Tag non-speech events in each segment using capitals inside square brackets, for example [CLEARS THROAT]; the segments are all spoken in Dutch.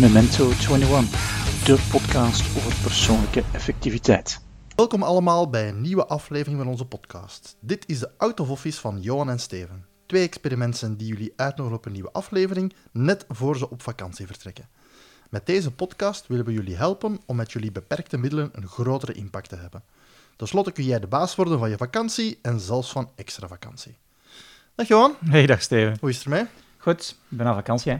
Memento 21, de podcast over persoonlijke effectiviteit. Welkom allemaal bij een nieuwe aflevering van onze podcast. Dit is de Out of Office van Johan en Steven. Twee experimenten die jullie uitnodigen op een nieuwe aflevering, net voor ze op vakantie vertrekken. Met deze podcast willen we jullie helpen om met jullie beperkte middelen een grotere impact te hebben. Ten slotte kun jij de baas worden van je vakantie en zelfs van extra vakantie. Dag Johan, Hey, dag Steven. hoe is het ermee? Goed, ik ben aan vakantie. Hè.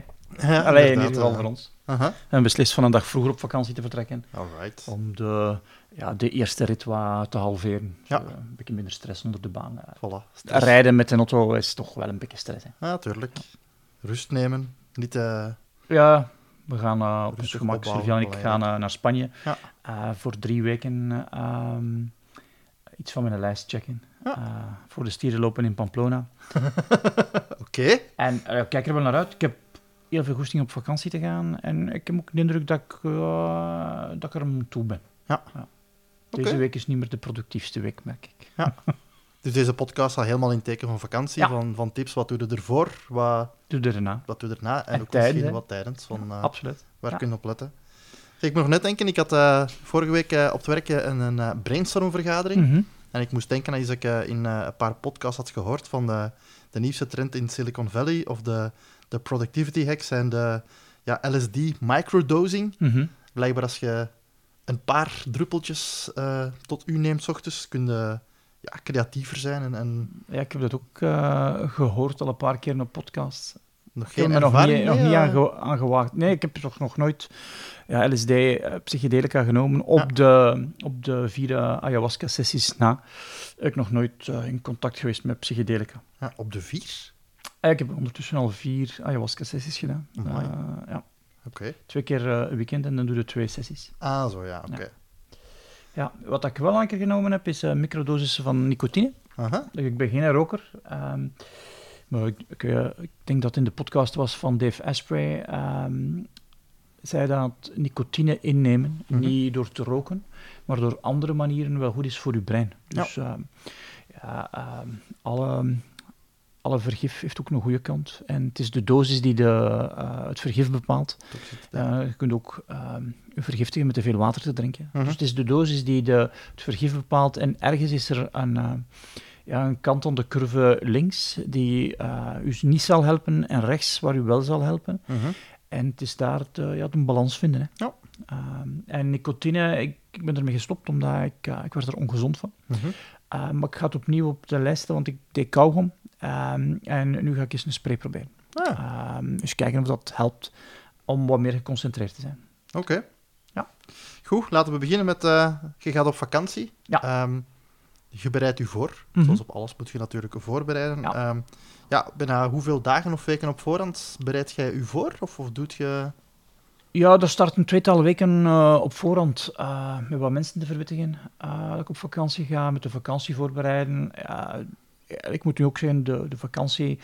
Ja, Allee, in ieder geval eh, voor ons. We hebben beslist van een dag vroeger op vakantie te vertrekken. alright. Om de, ja, de eerste rit wat te halveren. Ja. Zo, een beetje minder stress onder de baan. Eh, Voilà. stress. Rijden met een auto is toch wel een beetje stress. Hè. Ja, natuurlijk. Rust nemen. Niet, eh, Ja, we gaan eh, op ons gemak, opbouwen, Sylvia en ik gaan eh, naar Spanje. Ja. Eh, voor drie weken ehm, iets van mijn lijst checken. Ja. Eh, voor de stierenlopen in Pamplona. [LAUGHS] Oké. En eh, ik kijk er wel naar uit. Ik heb heel veel goesting op vakantie te gaan. En ik heb ook de indruk dat ik, eh, dat ik er toe ben. Ja. Deze week is niet meer de productiefste week, merk ik. [LAUGHS] Dus deze podcast staat helemaal in het teken van vakantie, Ja. van, van tips, wat doe je ervoor, wat, Doe erna. wat doe je erna, en, En ook misschien hè. wat tijdens, van Absoluut. waar Ja. kun je op letten. Ik moet nog net denken, ik had vorige week op het werk een, een brainstormvergadering, Mhm. En ik moest denken aan iets dat ik eh, in eh, een paar podcasts had gehoord van de, de nieuwste trend in Silicon Valley, of de, de productivity hacks en de ja, LSD microdosing. Mhm. Blijkbaar als je een paar druppeltjes eh, tot u neemt 's ochtends, kun je ja, creatiever zijn en, en Ja, ik heb dat ook eh, gehoord al een paar keer in een podcast. Nog Ik heb geen er nog niet, nog niet eh? aan, ge- aan gewaagd. Nee, ik heb toch nog nooit ja, LSD, eh, psychedelica genomen op, de, op de vier eh, ayahuasca-sessies na. Ik heb nog nooit eh, in contact geweest met psychedelica. Ja, op de vier? Ik heb ondertussen al vier ayahuasca-sessies gedaan. Ja. Twee keer een weekend en dan doe je twee sessies. Ah, zo ja, oké. Ja. Ja, wat ik wel een keer genomen heb, is microdosissen van nicotine. Aha. Ik ben geen roker. ehm, maar ik, ik, eh, ik denk dat in de podcast was van Dave Asprey. ehm zei dat nicotine innemen, Mhm. niet door te roken, maar door andere manieren wel goed is voor je brein. Dus ehm, ja, ehm, alle, alle vergif heeft ook een goede kant. En het is de dosis die de, eh, het vergif bepaalt. Ja. Eh, je kunt ook je vergiftigen met te veel water te drinken. Mhm. Dus het is de dosis die de, het vergif bepaalt. En ergens is er een, ja, een kant aan de curve links die eh, u niet zal helpen en rechts waar u wel zal helpen. Mhm. En het is daar het, eh, ja, een balans vinden. Hè. Ja. Ehm, en nicotine, ik, ik ben ermee gestopt omdat ik, eh, ik werd er ongezond van. Uh, maar ik ga het opnieuw op de lijst, want ik deed kauwgom. Ehm, en nu ga ik eens een spray proberen. Ah, Ehm, dus kijken of dat helpt om wat meer geconcentreerd te zijn. oké. Ja. Goed, laten we beginnen met... eh, je gaat op vakantie. Ja. Ehm, je bereidt u voor. Mhm. Zoals op alles moet je natuurlijk voorbereiden. Ja. Ja, bijna hoeveel dagen of weken op voorhand bereid jij u voor? Of, of doet je... Ja, daar start een tweetal weken eh, op voorhand eh, met wat mensen te verwittigen. eh, dat ik op vakantie ga, met de vakantie voorbereiden. Ik moet nu ook zeggen, de, de vakantie,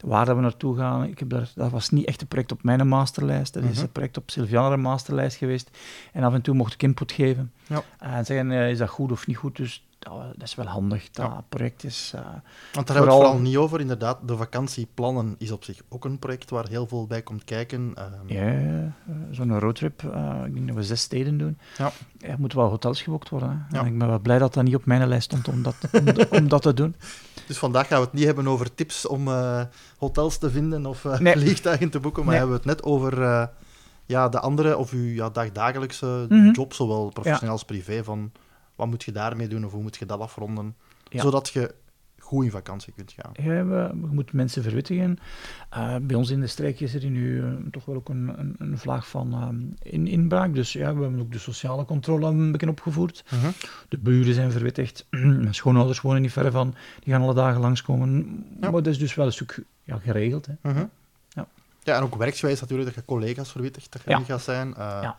waar dat we naartoe gaan, ik heb daar, dat was niet echt een project op mijn masterlijst. Dat is Mhm. een project op Sylviana masterlijst geweest. En af en toe mocht ik input geven. Ja. En zeggen, is dat goed of niet goed? Dus dat, dat is wel handig. Dat Ja. project is... eh, Want daar hebben we Vooral- het vooral niet over. Inderdaad, de vakantieplannen is op zich ook een project waar heel veel bij komt kijken. Ehm, Ja, ja. zo'n roadtrip. eh, ik denk dat we zes steden doen. Ja. Er moeten wel hotels geboekt worden. Hè. Ja. En ik ben wel blij dat dat niet op mijn lijst stond om dat, om, om dat te doen. [LAUGHS] Dus vandaag gaan we het niet hebben over tips om eh, hotels te vinden of eh, Nee. vliegtuigen te boeken, maar Nee. hebben we het net over eh, ja, de andere, of uw ja, dagdagelijkse Mhm. job, zowel professioneel als privé, van wat moet je daarmee doen of hoe moet je dat afronden, Ja. zodat je goed in vakantie kunt gaan. Ja, we, we moeten mensen verwittigen. Eh, bij ons in de streek is er nu eh, toch wel ook een, een, een vlaag van ehm, in, inbraak. Dus ja, we hebben ook de sociale controle een beetje opgevoerd. De buren zijn verwittigd. [CLEARS THROAT] Mijn schoonouders wonen niet ver van. Die gaan alle dagen langskomen. Ja. Maar dat is dus wel een stuk ja, geregeld. Hè. Mhm. Ja. ja, en ook werksgewijs natuurlijk, dat je collega's verwittigt, dat je Ja. niet gaat zijn. Eh, Ja.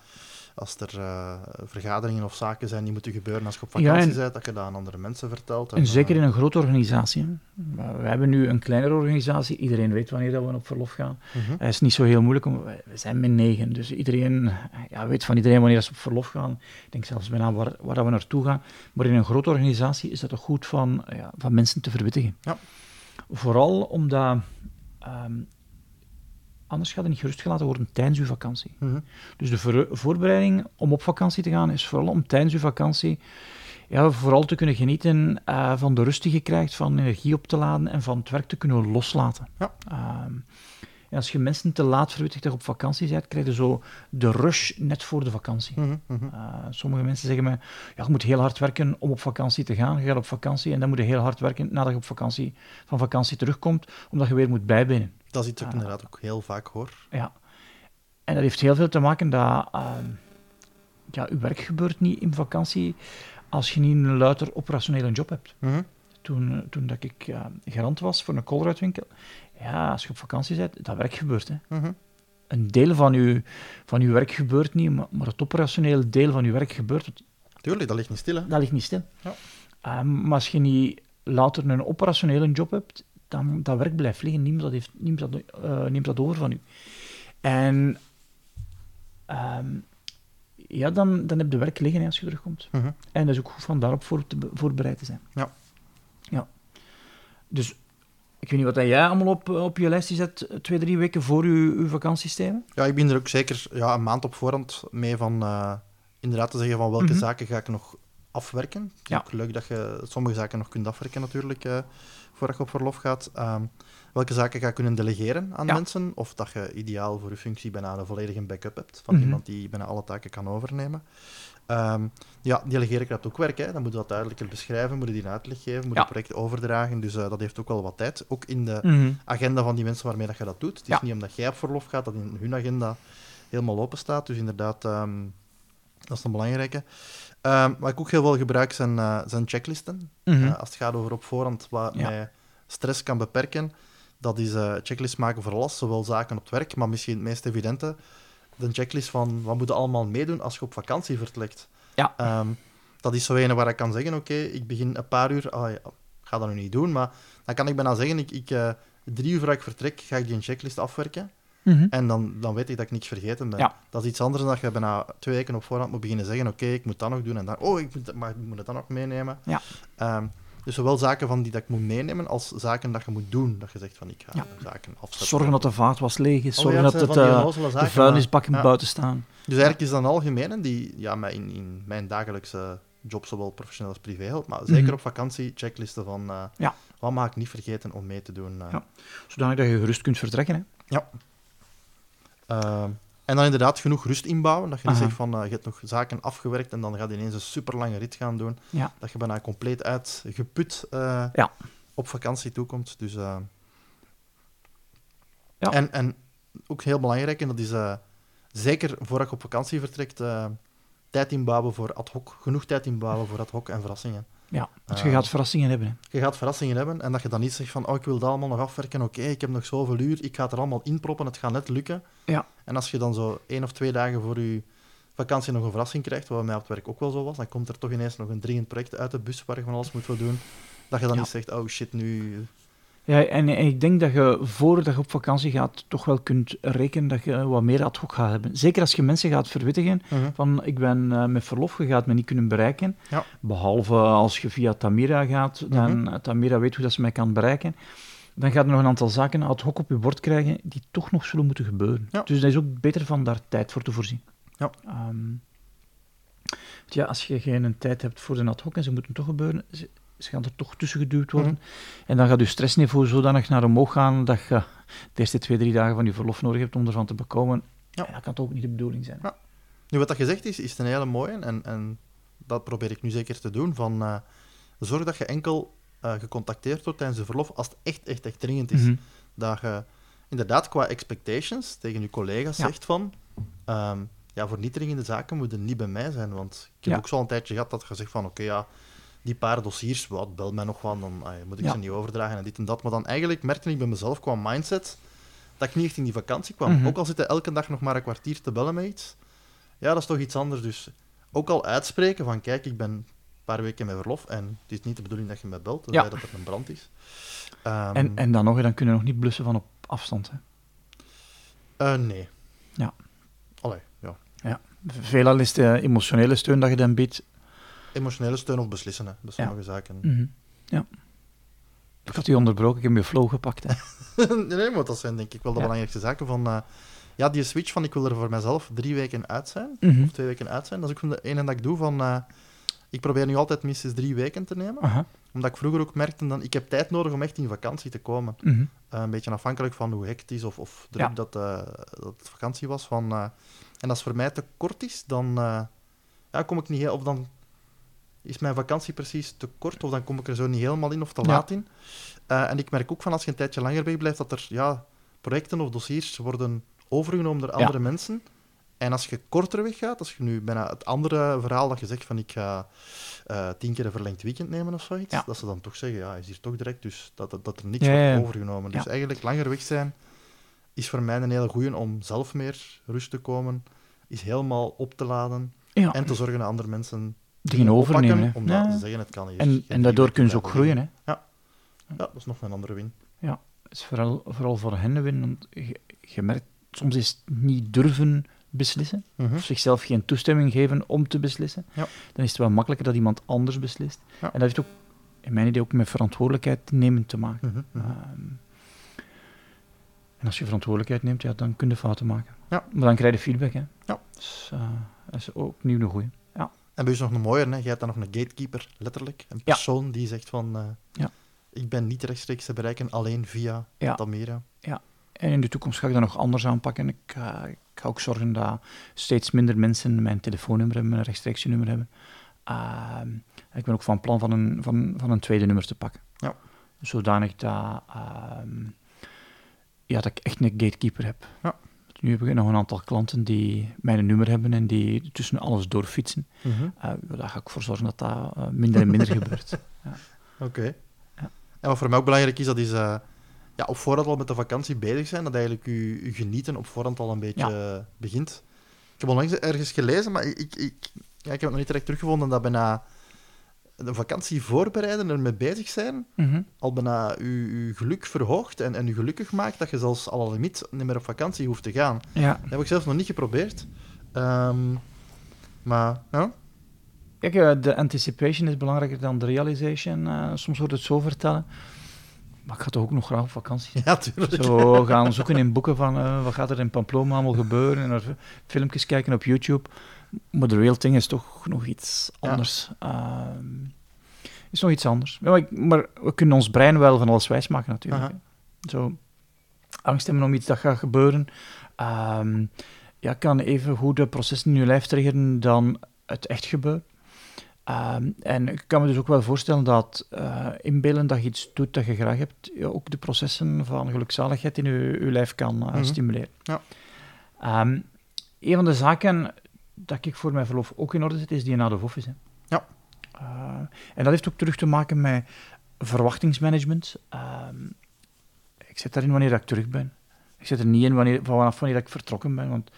Als er eh, vergaderingen of zaken zijn die moeten gebeuren als je op vakantie en- bent, dat je dat aan andere mensen vertelt. En zeker eh, in een grote organisatie. Maar We hebben nu een kleinere organisatie. Iedereen weet wanneer dat we op verlof gaan. mhm. Het is niet zo heel moeilijk. Om, we zijn met negen. Dus iedereen ja, weet van iedereen wanneer ze op verlof gaan. Ik denk zelfs bijna waar, waar dat we naartoe gaan. Maar in een grote organisatie is het toch goed van, ja, van mensen te verwittigen. Ja. Vooral omdat ehm, anders gaat je niet gerustgelaten worden tijdens je vakantie. Mhm. Dus de voor- voorbereiding om op vakantie te gaan is vooral om tijdens je vakantie ja, vooral te kunnen genieten eh, van de rust die je krijgt, van energie op te laden en van het werk te kunnen loslaten. Ja. Ehm, en als je mensen te laat verwittigt dat op vakantie bent, krijg je zo de rush net voor de vakantie. Mhm, mhm. Uh, sommige mensen zeggen mij, ja, je moet heel hard werken om op vakantie te gaan. Je gaat op vakantie en dan moet je heel hard werken nadat je op vakantie, van vakantie terugkomt, omdat je weer moet bijbenen. Dat is iets ik Ah. inderdaad ook heel vaak hoor. Ja. En dat heeft heel veel te maken dat ehm, ja, je werk gebeurt niet in vakantie als je niet een luider operationele job hebt. Mhm. Toen, eh, toen dat ik eh, garant was voor een koolruitwinkel, ja, als je op vakantie bent, dat werk gebeurt. Hè. Mhm. Een deel van je, van uw werk gebeurt niet, maar, maar het operationele deel van je werk gebeurt. Tuurlijk, dat ligt niet stil. Hè? Dat ligt niet stil. Ja. Ehm, maar als je niet later een operationele job hebt, dan dat werk blijft liggen. Niemand dat, heeft, niemand dat, eh, neemt dat over van u. En ehm, ja, dan, dan heb je werk liggen hè, als je terugkomt. Mhm. En dat is ook goed van daarop voor te, be- voorbereid te zijn. Ja. Ja. Dus ik weet niet wat jij allemaal op, op je lijstje zet, twee, drie weken voor je, je vakantie, Steven. Ja, ik ben er ook zeker ja, een maand op voorhand mee van eh, inderdaad te zeggen van welke Mhm. zaken ga ik nog afwerken. Het is Ja. ook leuk dat je sommige zaken nog kunt afwerken natuurlijk, eh, voordat je op verlof gaat. Ehm, welke zaken ga je kunnen delegeren aan Ja. mensen, of dat je ideaal voor je functie bijna een volledige backup hebt van Mhm. iemand die bijna alle taken kan overnemen. Ehm, ja, delegeren krijgt ook werk, hè. dan moet je dat duidelijker beschrijven, moet je die een uitleg geven, moet je Ja. het project overdragen, dus eh, dat heeft ook wel wat tijd. Ook in de Mhm. agenda van die mensen waarmee dat je dat doet. Het is Ja. niet omdat jij op verlof gaat dat in hun agenda helemaal open staat. Dus inderdaad, ehm, dat is een belangrijke. Ehm, wat ik ook heel veel gebruik zijn, eh, zijn checklisten. Mhm. Eh, als het gaat over op voorhand wat Ja. mij stress kan beperken, dat is checklist maken voor alles, zowel zaken op het werk, maar misschien het meest evidente, de checklist van wat moet je allemaal meedoen als je op vakantie vertrekt. Ja. Ehm, dat is zo een waar ik kan zeggen, oké, ik begin een paar uur, ah, ja, ik ga dat nu niet doen, maar dan kan ik bijna zeggen, ik, ik, eh, drie uur voordat ik vertrek, ga ik die checklist afwerken. Mhm. En dan, dan weet ik dat ik niks vergeten ben. Ja. Dat is iets anders dan dat je bijna twee weken op voorhand moet beginnen zeggen, oké, ik moet dat nog doen en dan, oh, ik moet, maar ik moet het dan nog meenemen. Ja. Ehm, dus zowel zaken van die dat ik moet meenemen, als zaken dat je moet doen. Dat je zegt van, ik ga Ja. zaken afzetten. Zorgen dat de vaatwas leeg is, Oh zorgen ja, dat het, eh, de vuilnisbakken maar- ja. buiten staan. Dus eigenlijk is dat een algemene die ja, mij in, in mijn dagelijkse job, zowel professioneel als privé, helpt. Maar zeker Mhm. op vakantie, checklisten van eh, Ja. wat mag ik niet vergeten om mee te doen. Ja. Zodanig dat je gerust kunt vertrekken. Hè. Ehm, en dan inderdaad genoeg rust inbouwen. Dat je niet Aha. zegt van, eh, je hebt nog zaken afgewerkt en dan ga je ineens een super lange rit gaan doen. Ja. Dat je bijna compleet uitgeput eh Ja. op vakantie toekomt. Dus, eh, Ja. en, en ook heel belangrijk, en dat is zeker voordat je op vakantie vertrekt, tijd inbouwen voor ad hoc. Genoeg tijd inbouwen voor ad hoc en verrassingen. Ja, want je gaat verrassingen hebben. Hè. Je gaat verrassingen hebben en dat je dan niet zegt van oh, ik wil dat allemaal nog afwerken, oké, ik heb nog zoveel uur, ik ga het er allemaal inproppen, het gaat net lukken. Ja. En als je dan zo één of twee dagen voor je vakantie nog een verrassing krijgt, wat bij mij op het werk ook wel zo was, dan komt er toch ineens nog een dringend project uit de bus waar je van alles moet voor doen, dat je dan Ja. niet zegt, oh shit, nu... Ja, en, ik denk dat je voordat je op vakantie gaat, toch wel kunt rekenen dat je wat meer ad hoc gaat hebben. Zeker als je mensen gaat verwittigen van ik ben eh, met verlof, je gaat me niet kunnen bereiken. Ja. Behalve als je via Tamira gaat, dan Mhm. Tamira weet hoe dat ze mij kan bereiken. Dan gaat er nog een aantal zaken ad hoc op je bord krijgen die toch nog zullen moeten gebeuren. Ja. Dus dat is ook beter van daar tijd voor te voorzien. Ja. Want ja, als je geen tijd hebt voor de ad hoc en ze moeten toch gebeuren, ze, gaan er toch tussen geduwd worden. Mhm. En dan gaat je stressniveau zodanig naar omhoog gaan dat je de eerste twee, drie dagen van je verlof nodig hebt om ervan te bekomen. Ja. En dat kan toch ook niet de bedoeling zijn. Ja. Nu, wat dat gezegd is, is een hele mooie en, en dat probeer ik nu zeker te doen, van eh, zorg dat je enkel eh, gecontacteerd wordt tijdens de verlof als het echt, echt, echt dringend is. Mhm. dat je inderdaad qua expectations tegen je collega's Ja. zegt van ehm, ja, voor niet dringende zaken moet je niet bij mij zijn. Want ik heb Ja. ook zo een tijdje gehad dat je zegt van oké, ja, die paar dossiers, wat, bel mij nog van, dan ah, moet ik Ja. ze niet overdragen en dit en dat. Maar dan eigenlijk merkte ik bij mezelf qua mindset dat ik niet echt in die vakantie kwam. Mhm. Ook al zit je elke dag nog maar een kwartier te bellen met iets, ja, dat is toch iets anders. Dus ook al uitspreken van kijk, ik ben een paar weken met verlof en het is niet de bedoeling dat je mij belt, Ja. dat er een brand is. Ehm, En, en dan nog, dan kunnen we nog niet blussen van op afstand. Hè. eh, nee. Ja. Allee, ja. Veelal is de emotionele steun dat je dan biedt. Emotionele steun of beslissen, hè, bij sommige zaken. Mhm. Ja. Ik had u onderbroken, ik heb je flow gepakt. Hè. [LAUGHS] nee, maar dat zijn denk ik wel de Ja. belangrijkste zaken van... eh, ja, die switch van ik wil er voor mezelf drie weken uit zijn, Mhm. of twee weken uit zijn, dat is ook van de ene dat ik doe van... eh, ik probeer nu altijd minstens drie weken te nemen, Aha. omdat ik vroeger ook merkte, dan, ik heb tijd nodig om echt in vakantie te komen. Mhm. Eh, een beetje afhankelijk van hoe hectisch of, of druk Ja. dat, eh, dat het vakantie was. Van, en als het voor mij te kort is, dan ja, kom ik niet heel... Of dan is mijn vakantie precies te kort, of dan kom ik er zo niet helemaal in of te Ja. laat in. Eh, en ik merk ook van als je een tijdje langer wegblijft, dat er ja, projecten of dossiers worden overgenomen door andere mensen. En als je korter weggaat, als je nu bijna het andere verhaal dat je zegt van ik ga eh, tien keer een verlengd weekend nemen of zoiets, Ja. dat ze dan toch zeggen, ja, is hier toch direct, dus dat, dat, dat er niks wordt overgenomen. Dus eigenlijk langer weg zijn is voor mij een hele goeie om zelf meer rust te komen, is helemaal op te laden en te zorgen dat andere mensen dingen overnemen. Ja. ze zeggen het kan hier. En, en daardoor kunnen ze ook groeien. Hè. liggen. Ja, dat is nog een andere win. Het is vooral, vooral voor hen een win. Want je, je merkt, soms is het niet durven beslissen, Mhm. of zichzelf geen toestemming geven om te beslissen. Ja. Dan is het wel makkelijker dat iemand anders beslist. Ja. En dat heeft ook, in mijn idee, ook met verantwoordelijkheid nemen te maken. Mhm, mhm. Ehm, en als je verantwoordelijkheid neemt, ja, dan kun je fouten maken. Ja. Maar dan krijg je feedback. Hè. Ja. Dus, eh, dat is ook opnieuw een goeie. Ja. En bij u is nog een mooier, hè? je hebt dan nog een gatekeeper, letterlijk. Een persoon die zegt van, eh, Ja. ik ben niet rechtstreeks te bereiken, alleen via Ja. Tamira. En in de toekomst ga ik dat nog anders aanpakken. Ik, ga- ik ga ook zorgen dat steeds minder mensen mijn telefoonnummer hebben, mijn rechtstreekse nummer hebben. Ehm, ik ben ook van plan van een, van, van een tweede nummer te pakken. Ja. Zodanig dat, ehm, ja, dat ik echt een gatekeeper heb. Ja. Nu heb ik nog een aantal klanten die mijn nummer hebben en die tussen alles doorfietsen. Eh, daar ga ik voor zorgen dat dat eh, minder en minder [LAUGHS] gebeurt. Oké. Ja. En wat voor mij ook belangrijk is, dat is eh, ja, op voorhand al met de vakantie bezig zijn. Dat eigenlijk uw genieten op voorhand al een beetje begint. Ik heb onlangs ergens gelezen, maar ik, ik, ik- ja, ik heb het nog niet direct teruggevonden, dat bijna de vakantie voorbereiden en ermee bezig zijn, Mhm. al bijna uw, uw geluk verhoogt en, en u gelukkig maakt, dat je zelfs al limiet niet meer op vakantie hoeft te gaan. Ja. Dat heb ik zelf nog niet geprobeerd. Ehm, maar, ja. Kijk, eh, de anticipation is belangrijker dan de realization. eh, soms wordt het zo vertellen. Maar ik ga toch ook nog graag op vakantie. [LAUGHS] Ja, tuurlijk. Zo gaan zoeken in boeken van eh, wat gaat er in Pamplona allemaal gebeuren. En naar filmpjes kijken op YouTube. Maar de real thing is toch nog iets Ja. anders. Ehm, is nog iets anders. Ja, maar, ik- maar we kunnen ons brein wel van alles wijsmaken natuurlijk. Aha. hè. Zo angst hebben om iets dat gaat gebeuren. Ehm, ja, kan even goed de processen in je lijf triggeren dan het echt gebeurt. Ehm, en ik kan me dus ook wel voorstellen dat eh inbeelden dat je iets doet dat je graag hebt, ja, ook de processen van gelukzaligheid in je, je lijf kan eh, Mhm. stimuleren. Ja. Een van de zaken dat ik voor mijn verlof ook in orde zet, is die out of office. Hè. Ja. Eh, en dat heeft ook terug te maken met verwachtingsmanagement. Ehm, ik zet daarin wanneer ik terug ben. Ik zet er niet in wanneer, vanaf wanneer ik vertrokken ben, want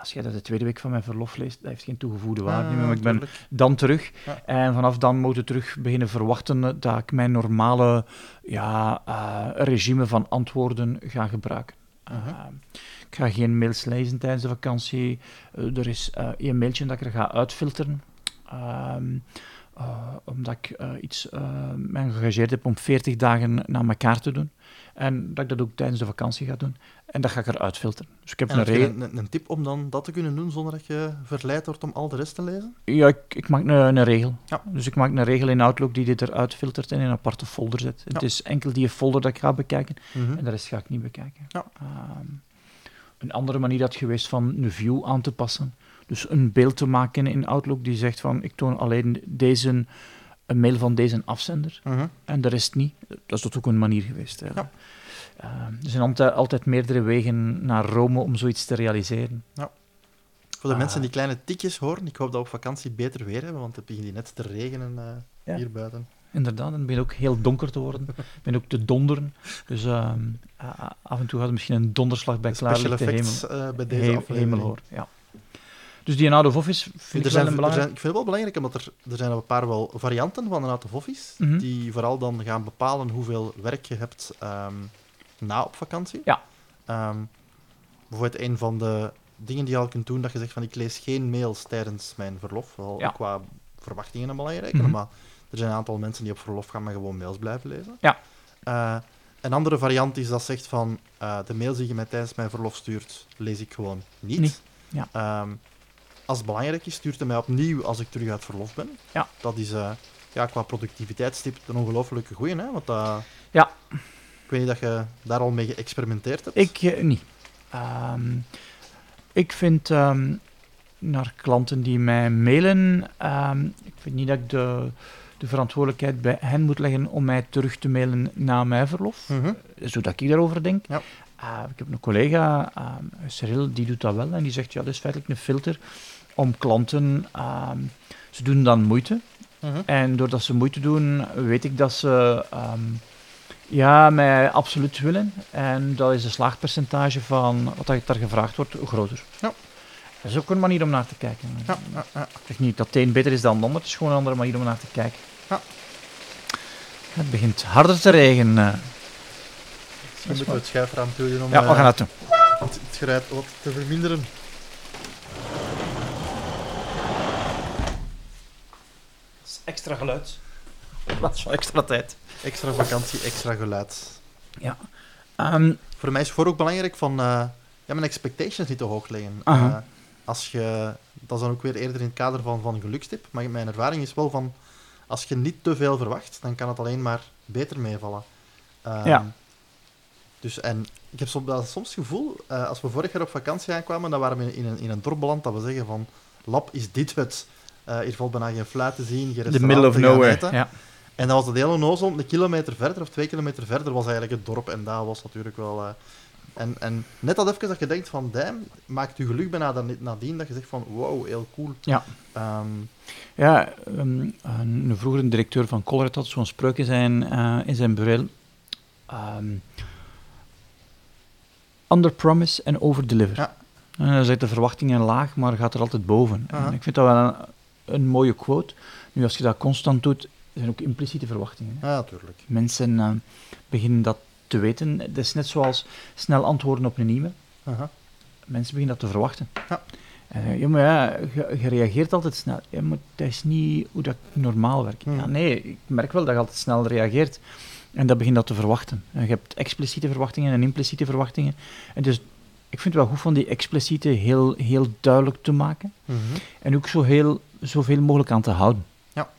als jij dat de tweede week van mijn verlof leest, dat heeft geen toegevoegde waarde meer. Maar ik ben tuurlijk. dan terug. Ja. En vanaf dan moet je terug beginnen verwachten dat ik mijn normale ja, eh, regime van antwoorden ga gebruiken. Ik ga geen mails lezen tijdens de vakantie. Eh, er is eh één mailtje dat ik er ga uitfilteren. Ehm, eh, omdat ik iets mij geëngageerd heb om 40 dagen naar elkaar te doen. En dat ik dat ook tijdens de vakantie ga doen. En dat ga ik eruit filteren. Dus ik heb En een regel. een, een tip om dan dat te kunnen doen zonder dat je verleid wordt om al de rest te lezen? Ja, ik, ik maak een, een regel. Ja. Dus ik maak een regel in Outlook die dit eruit filtert en in een aparte folder zet. Het is enkel die folder dat ik ga bekijken Mhm. en de rest ga ik niet bekijken. Ja. Ehm, een andere manier had geweest van een view aan te passen. Dus een beeld te maken in Outlook die zegt van ik toon alleen deze, een mail van deze afzender Mhm. en de rest niet. Dat is tot ook een manier geweest. Ja. Ehm, er zijn altijd, altijd meerdere wegen naar Rome om zoiets te realiseren. Voor de Ah. mensen die kleine tikjes horen, ik hoop dat we op vakantie beter weer hebben, want het begint hier net te regenen eh, Ja. hier buiten. Inderdaad, en het begint ook heel donker te worden. Het begint ook te donderen. Dus ehm, af en toe gaat er misschien een donderslag bij klaarlichte hemel, effects eh, bij deze he- aflevering. hemel hoor. Ja. Dus die out of office vind er ik wel zijn, een er belangrijk. zijn, ik vind het wel belangrijk, omdat er, er zijn een paar wel varianten van een out-of-office, Mhm. die vooral dan gaan bepalen hoeveel werk je hebt ehm, na op vakantie. Ja. Ehm, bijvoorbeeld een van de dingen die je al kunt doen, dat je zegt van ik lees geen mails tijdens mijn verlof, wel Ja. qua verwachtingen een belangrijke, Mhm. maar er zijn een aantal mensen die op verlof gaan, maar gewoon mails blijven lezen. Ja. Eh, een andere variant is dat zegt van eh, de mails die je mij tijdens mijn verlof stuurt, lees ik gewoon niet. Niet, ja. Ehm, als het belangrijk is, stuurt hij mij opnieuw als ik terug uit verlof ben. Ja. Dat is eh, ja, qua productiviteitstip een ongelofelijke goeie, hè? Want dat... Ja. Ik weet niet dat je daar al mee geëxperimenteerd hebt. Ik niet. Ehm, ik vind ehm, naar klanten die mij mailen, ik vind niet dat ik de, de verantwoordelijkheid bij hen moet leggen om mij terug te mailen na mijn verlof. Mhm. Zodat ik daarover denk. Ja. Eh, ik heb een collega, ehm, Cyril, die doet dat wel en die zegt, ja, dat is feitelijk een filter om klanten, ehm, ze doen dan moeite. Mhm. En doordat ze moeite doen, weet ik dat ze ehm, ja, mij absoluut willen. En dat is de slaagpercentage van wat daar gevraagd wordt groter. Ja. Dat is ook een manier om naar te kijken. Ja, ja, ja. Ik zeg niet dat het een beter is dan de ander, het is gewoon een andere manier om naar te kijken. Ja. Het begint harder te regenen. eh. Misschien moeten we het schuifraam toe doen om Ja, we eh, gaan dat doen. het, het geruid wat te verminderen. extra geluid. [LAUGHS] Plaats van extra tijd. Extra vakantie, extra geluid. Ehm, Voor mij is voor ook belangrijk van eh, ja, mijn expectations niet te hoog leggen. Aha. Eh, als je, dat is dan ook weer eerder in het kader van, van gelukstip, maar mijn ervaring is wel van als je niet te veel verwacht, dan kan het alleen maar beter meevallen. Ehm, Ja. Dus, en ik heb soms, dat soms het gevoel, eh, als we vorig jaar op vakantie aankwamen, dan waren we in een, in een dorp beland dat we zeggen van, lab, is dit het? Eh hier valt bijna geen fluit te zien, geen the middle of nowhere. Ja. En dat was het hele nozel, een kilometer verder of twee kilometer verder was eigenlijk het dorp. En dat was natuurlijk wel... eh, en, en net dat even dat je denkt van, damn, maakt je geluk bijna dan, nadien dat je zegt van, wow, heel cool. Ja. Ehm, Ja, ehm, een, vroegere directeur van Colruyt had zo'n spreuk in zijn, eh, in zijn bureau. Ehm under promise en over deliver. Ja. En dan de verwachtingen laag, maar gaat er altijd boven. En ik vind dat wel een, een mooie quote. Nu, als je dat constant doet, zijn ook impliciete verwachtingen. hè. ja, natuurlijk. Mensen eh, beginnen dat te weten. Het is net zoals snel antwoorden op een e-mail. Mensen beginnen dat te verwachten. Ja. Eh, ja, maar ja, je, reageert altijd snel. Ja, maar dat is niet hoe dat normaal werkt. Hmm. Ja, nee, ik merk wel dat je altijd snel reageert. En dat begint dat te verwachten. En je hebt expliciete verwachtingen en impliciete verwachtingen. En dus ik vind het wel goed van die expliciete heel, heel duidelijk te maken. Mhm. En ook zo heel, zoveel mogelijk aan te houden. Ja.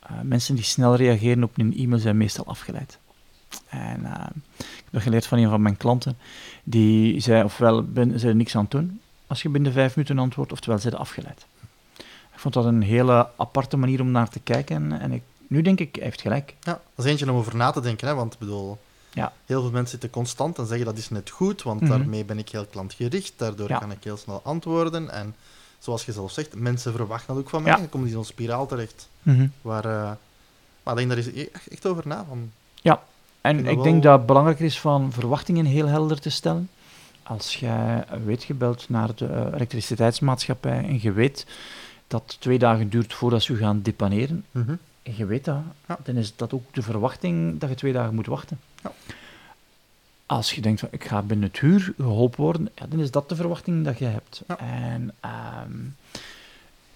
Eh, mensen die snel reageren op een e-mail zijn meestal afgeleid. En eh, ik heb geleerd van een van mijn klanten. Die zei, ofwel ben, ze er niks aan doen als je binnen vijf minuten antwoordt, oftewel ze zijn afgeleid. Ik vond dat een hele aparte manier om naar te kijken. En ik, nu denk ik, hij heeft gelijk. Ja, dat is eentje om over na te denken, hè, want ik bedoel, Ja. heel veel mensen zitten constant en zeggen dat is net goed, want Mhm. daarmee ben ik heel klantgericht, daardoor Ja. kan ik heel snel antwoorden. En zoals je zelf zegt, mensen verwachten dat ook van mij. Ja. Je komt in zo'n spiraal terecht. Mhm. Waar, eh, maar ik denk daar is e- echt, over na. Van, En ik denk dat het belangrijker is van verwachtingen heel helder te stellen. Als jij weet gebeld naar de eh, elektriciteitsmaatschappij en je weet dat het twee dagen duurt voordat ze u gaan depaneren, Mhm. en je weet dat, Ja. dan is dat ook de verwachting dat je twee dagen moet wachten. Ja. Als je denkt van ik ga binnen het uur geholpen worden, ja, dan is dat de verwachting dat je hebt. En ehm,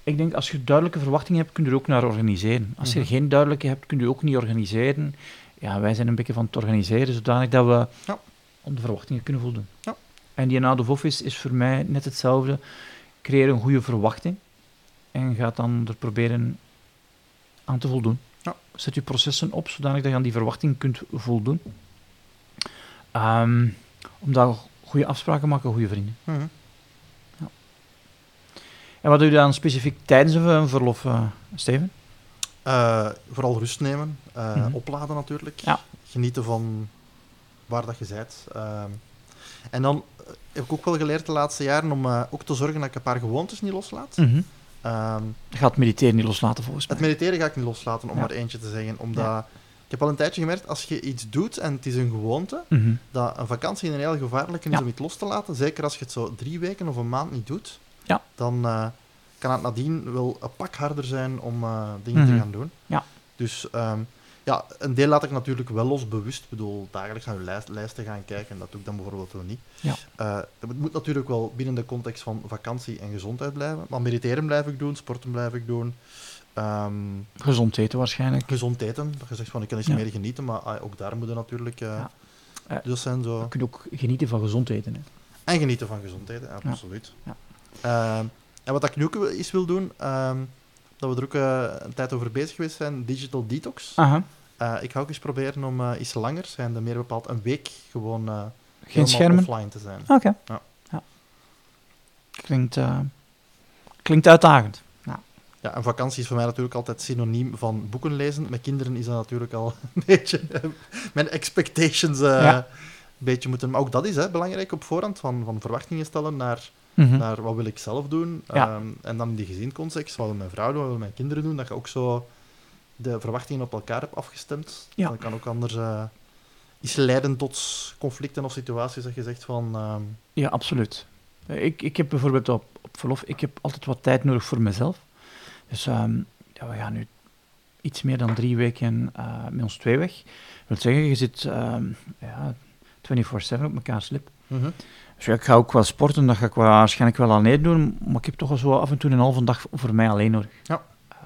ik denk als je duidelijke verwachtingen hebt, kun je er ook naar organiseren. Als je er geen duidelijke hebt, kun je ook niet organiseren. Ja, wij zijn een beetje van het organiseren, zodanig dat we Ja. de verwachtingen kunnen voldoen. Ja. En die out of office is voor mij net hetzelfde. Creëer een goede verwachting en ga dan er proberen aan te voldoen. Ja. Zet je processen op zodanig dat je aan die verwachting kunt voldoen. Ehm omdat goede afspraken maken goede vrienden. Mhm. En wat doe je dan specifiek tijdens een een verlof, eh, Steven? Eh, vooral rust nemen, eh, Mhm. opladen natuurlijk. Ja. Genieten van waar dat je bent. Ehm, en dan eh, heb ik ook wel geleerd de laatste jaren om eh, ook te zorgen dat ik een paar gewoontes niet loslaat. Ehm, Je gaat mediteren niet loslaten volgens mij. Het mediteren ga ik niet loslaten, om Ja. maar eentje te zeggen. Omdat ik heb al een tijdje gemerkt, als je iets doet en het is een gewoonte, Mhm. dat een vakantie een heel gevaarlijke is om iets los te laten. Zeker als je het zo drie weken of een maand niet doet. Ja. Dan eh, kan het nadien wel een pak harder zijn om eh, dingen Mhm. te gaan doen. Ja. Dus ehm, ja, een deel laat ik natuurlijk wel los, bewust. Ik bedoel, dagelijks naar uw lijst, lijsten gaan kijken. En dat doe ik dan bijvoorbeeld wel niet. Ja. Eh, het moet natuurlijk wel binnen de context van vakantie en gezondheid blijven. Maar mediteren blijf ik doen, sporten blijf ik doen. Ehm, Gezond eten waarschijnlijk. gezond eten, dat je zegt van ik kan Ja. meer genieten, maar ah, ook daar moeten natuurlijk... eh Ja. Dus zijn zo... Je kunt ook genieten van gezond eten. Hè. En genieten van gezond eten, absoluut. Ja. En wat ik nu ook eens wil doen, ehm, dat we er ook eh, een tijd over bezig geweest zijn, digital detox. Eh, ik ga ook eens proberen om eh, iets langer, zijn er meer bepaald een week, gewoon Geen schermen? offline te zijn. Oké. Ja. Ja. Klinkt, klinkt uitdagend. Ja, en vakantie is voor mij natuurlijk altijd synoniem van boeken lezen. Met kinderen is dat natuurlijk al [LAUGHS] een beetje mijn expectations Ja. een beetje moeten... Maar ook dat is hè, belangrijk op voorhand, van, van verwachtingen stellen naar, Mhm. naar wat wil ik zelf doen. Ja. Ehm, en dan in die gezincontext, wat wil mijn vrouw doen, wat wil mijn kinderen doen, dat je ook zo de verwachtingen op elkaar hebt afgestemd. Ja. Dan kan ook anders eh, iets leiden tot conflicten of situaties dat je zegt van... ehm, Ja, absoluut. Eh, Ik, ik heb bijvoorbeeld op, op verlof, ik heb altijd wat tijd nodig voor mezelf. Dus ehm, ja, we gaan nu iets meer dan drie weken eh, met ons twee weg. Dat wil zeggen, je zit ja, 24-7 op elkaar slip. Dus ja, ik ga ook wel sporten, dat ga ik wel, waarschijnlijk wel alleen doen, maar ik heb toch wel zo af en toe een halve dag voor mij alleen nodig. Ja. Eh,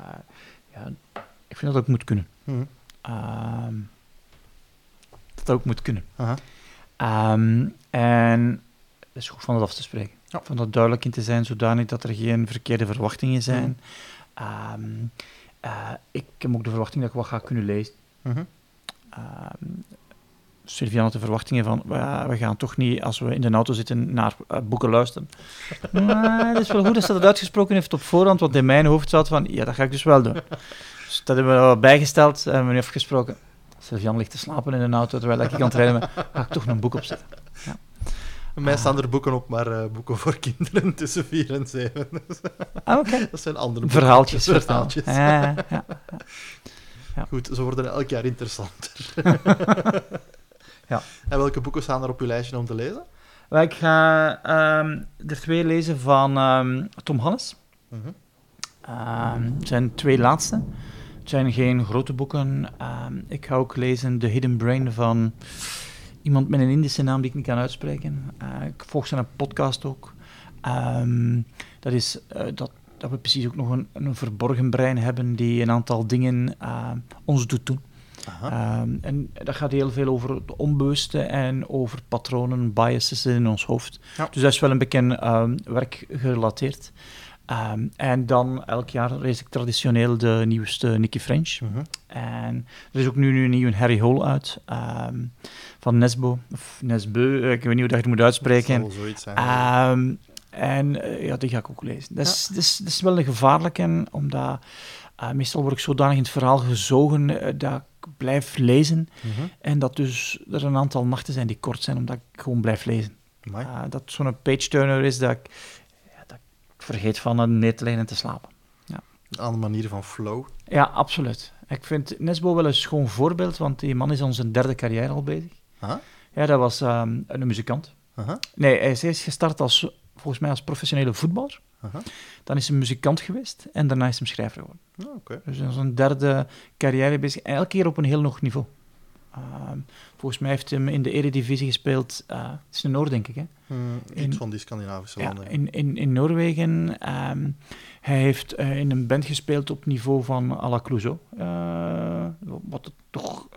ja, ik vind dat ook moet kunnen. Mhm. Ehm, dat ook moet kunnen. Ehm, en het is goed van dat af te spreken. Ja. Van dat duidelijk in te zijn, zodanig dat er geen verkeerde verwachtingen zijn. Ehm, eh, ik heb ook de verwachting dat ik wat ga kunnen lezen. Mhm. Sylvian had de verwachtingen van, "Ja, we gaan toch niet, als we in de auto zitten, naar eh, boeken luisteren. maar het is wel goed dat ze dat uitgesproken heeft op voorhand, want in mijn hoofd zat van, ja, dat ga ik dus wel doen. Dus dat hebben we wel bijgesteld en hebben we nu afgesproken. Sylvian ligt te slapen in de auto, terwijl ik aan het rijden ben, ga ik toch een boek opzetten. Bij mij staan er boeken op, maar eh, boeken voor kinderen tussen 4 en 7. Ah, oké. [LAUGHS] Dat zijn andere boeken. Verhaaltjes. [LAUGHS] Verhaaltjes. Ja, ja. Goed, ze worden elk jaar interessanter. [LAUGHS] Ja. En welke boeken staan er op uw lijstje om te lezen? Ik ga ehm, er twee lezen van ehm, Tom Hannes. Mhm. Ehm, het zijn twee laatste. Het zijn geen grote boeken. Ik ga ook lezen The Hidden Brain van iemand met een Indische naam die ik niet kan uitspreken. Eh, ik volg zijn podcast ook. Dat is eh, dat, dat we precies ook nog een, een verborgen brein hebben die een aantal dingen eh, ons doet doen. Ehm, en dat gaat heel veel over het onbewuste en over patronen, biases in ons hoofd. Ja. Dus dat is wel een beetje ehm, werkgerelateerd. Ehm, en dan elk jaar lees ik traditioneel de nieuwste Nicky French. Mhm. En er is ook nu, nu een nieuwe Harry Hole uit, van Nesbo, of Nesbeu, eh, ik weet niet hoe dat je het moet uitspreken. Dat zoiets zijn. En eh, ja, die ga ik ook lezen. Dat is, dat is, dat is wel een gevaarlijke, omdat eh, meestal word ik zodanig in het verhaal gezogen dat blijf lezen. Mhm. En dat dus er een aantal nachten zijn die kort zijn, omdat ik gewoon blijf lezen. Dat zo'n page-turner is dat ik, ja, dat ik vergeet van een neer te leggen en te slapen. Een andere manier van flow. Ja, absoluut. Ik vind Nesbo wel een schoon voorbeeld, want die man is aan zijn derde carrière al bezig. Aha. Ja, dat was ehm, een muzikant. Aha. Nee, hij is gestart als, volgens mij als professionele voetballer. Aha. Dan is hij muzikant geweest en daarna is hij schrijver geworden. Ja, oké. Dus hij is een derde carrière bezig. Elke keer op een heel hoog niveau. Ehm, volgens mij heeft hij hem in de eredivisie gespeeld. eh, het is een Noord, denk ik. Hè? Hmm, In- van die Scandinavische Ja, landen. in, in, in Noorwegen. ehm, hij heeft eh, in een band gespeeld op niveau van Clouseau. eh, wat het toch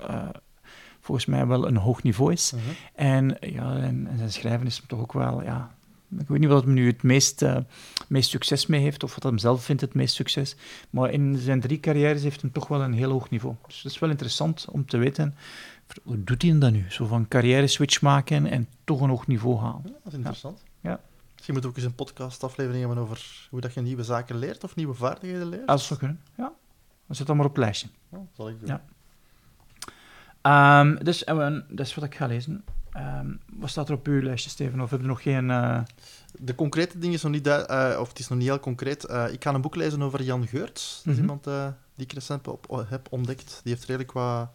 volgens mij wel een hoog niveau is. Mhm. En, ja, en, en zijn schrijven is hem toch ook wel, ja... Ik weet niet wat hem nu het meest, eh, meest succes mee heeft, of wat hem zelf vindt het meest succes. Maar in zijn drie carrières heeft hem toch wel een heel hoog niveau. Dus dat is wel interessant om te weten, hoe doet hij dat nu? Zo van carrière switch maken en toch een hoog niveau halen. Ja, dat is interessant. Ja. Misschien moeten we ook eens een podcastaflevering hebben over hoe dat je nieuwe zaken leert of nieuwe vaardigheden leert. Als zou kunnen, ja. Dan zet dat maar op het lijstje. Ja, dat zal ik doen. Ja. Ehm, dus en we- dat is wat ik ga lezen. Ehm, wat staat er op uw lijstje, Steven? Of heb je nog geen... eh, De concrete ding is nog niet, eh, of het is nog niet heel concreet. Eh, ik ga een boek lezen over Jan Geurts. Dat is Mhm. iemand die ik recent op, heb ontdekt. Die heeft redelijk wat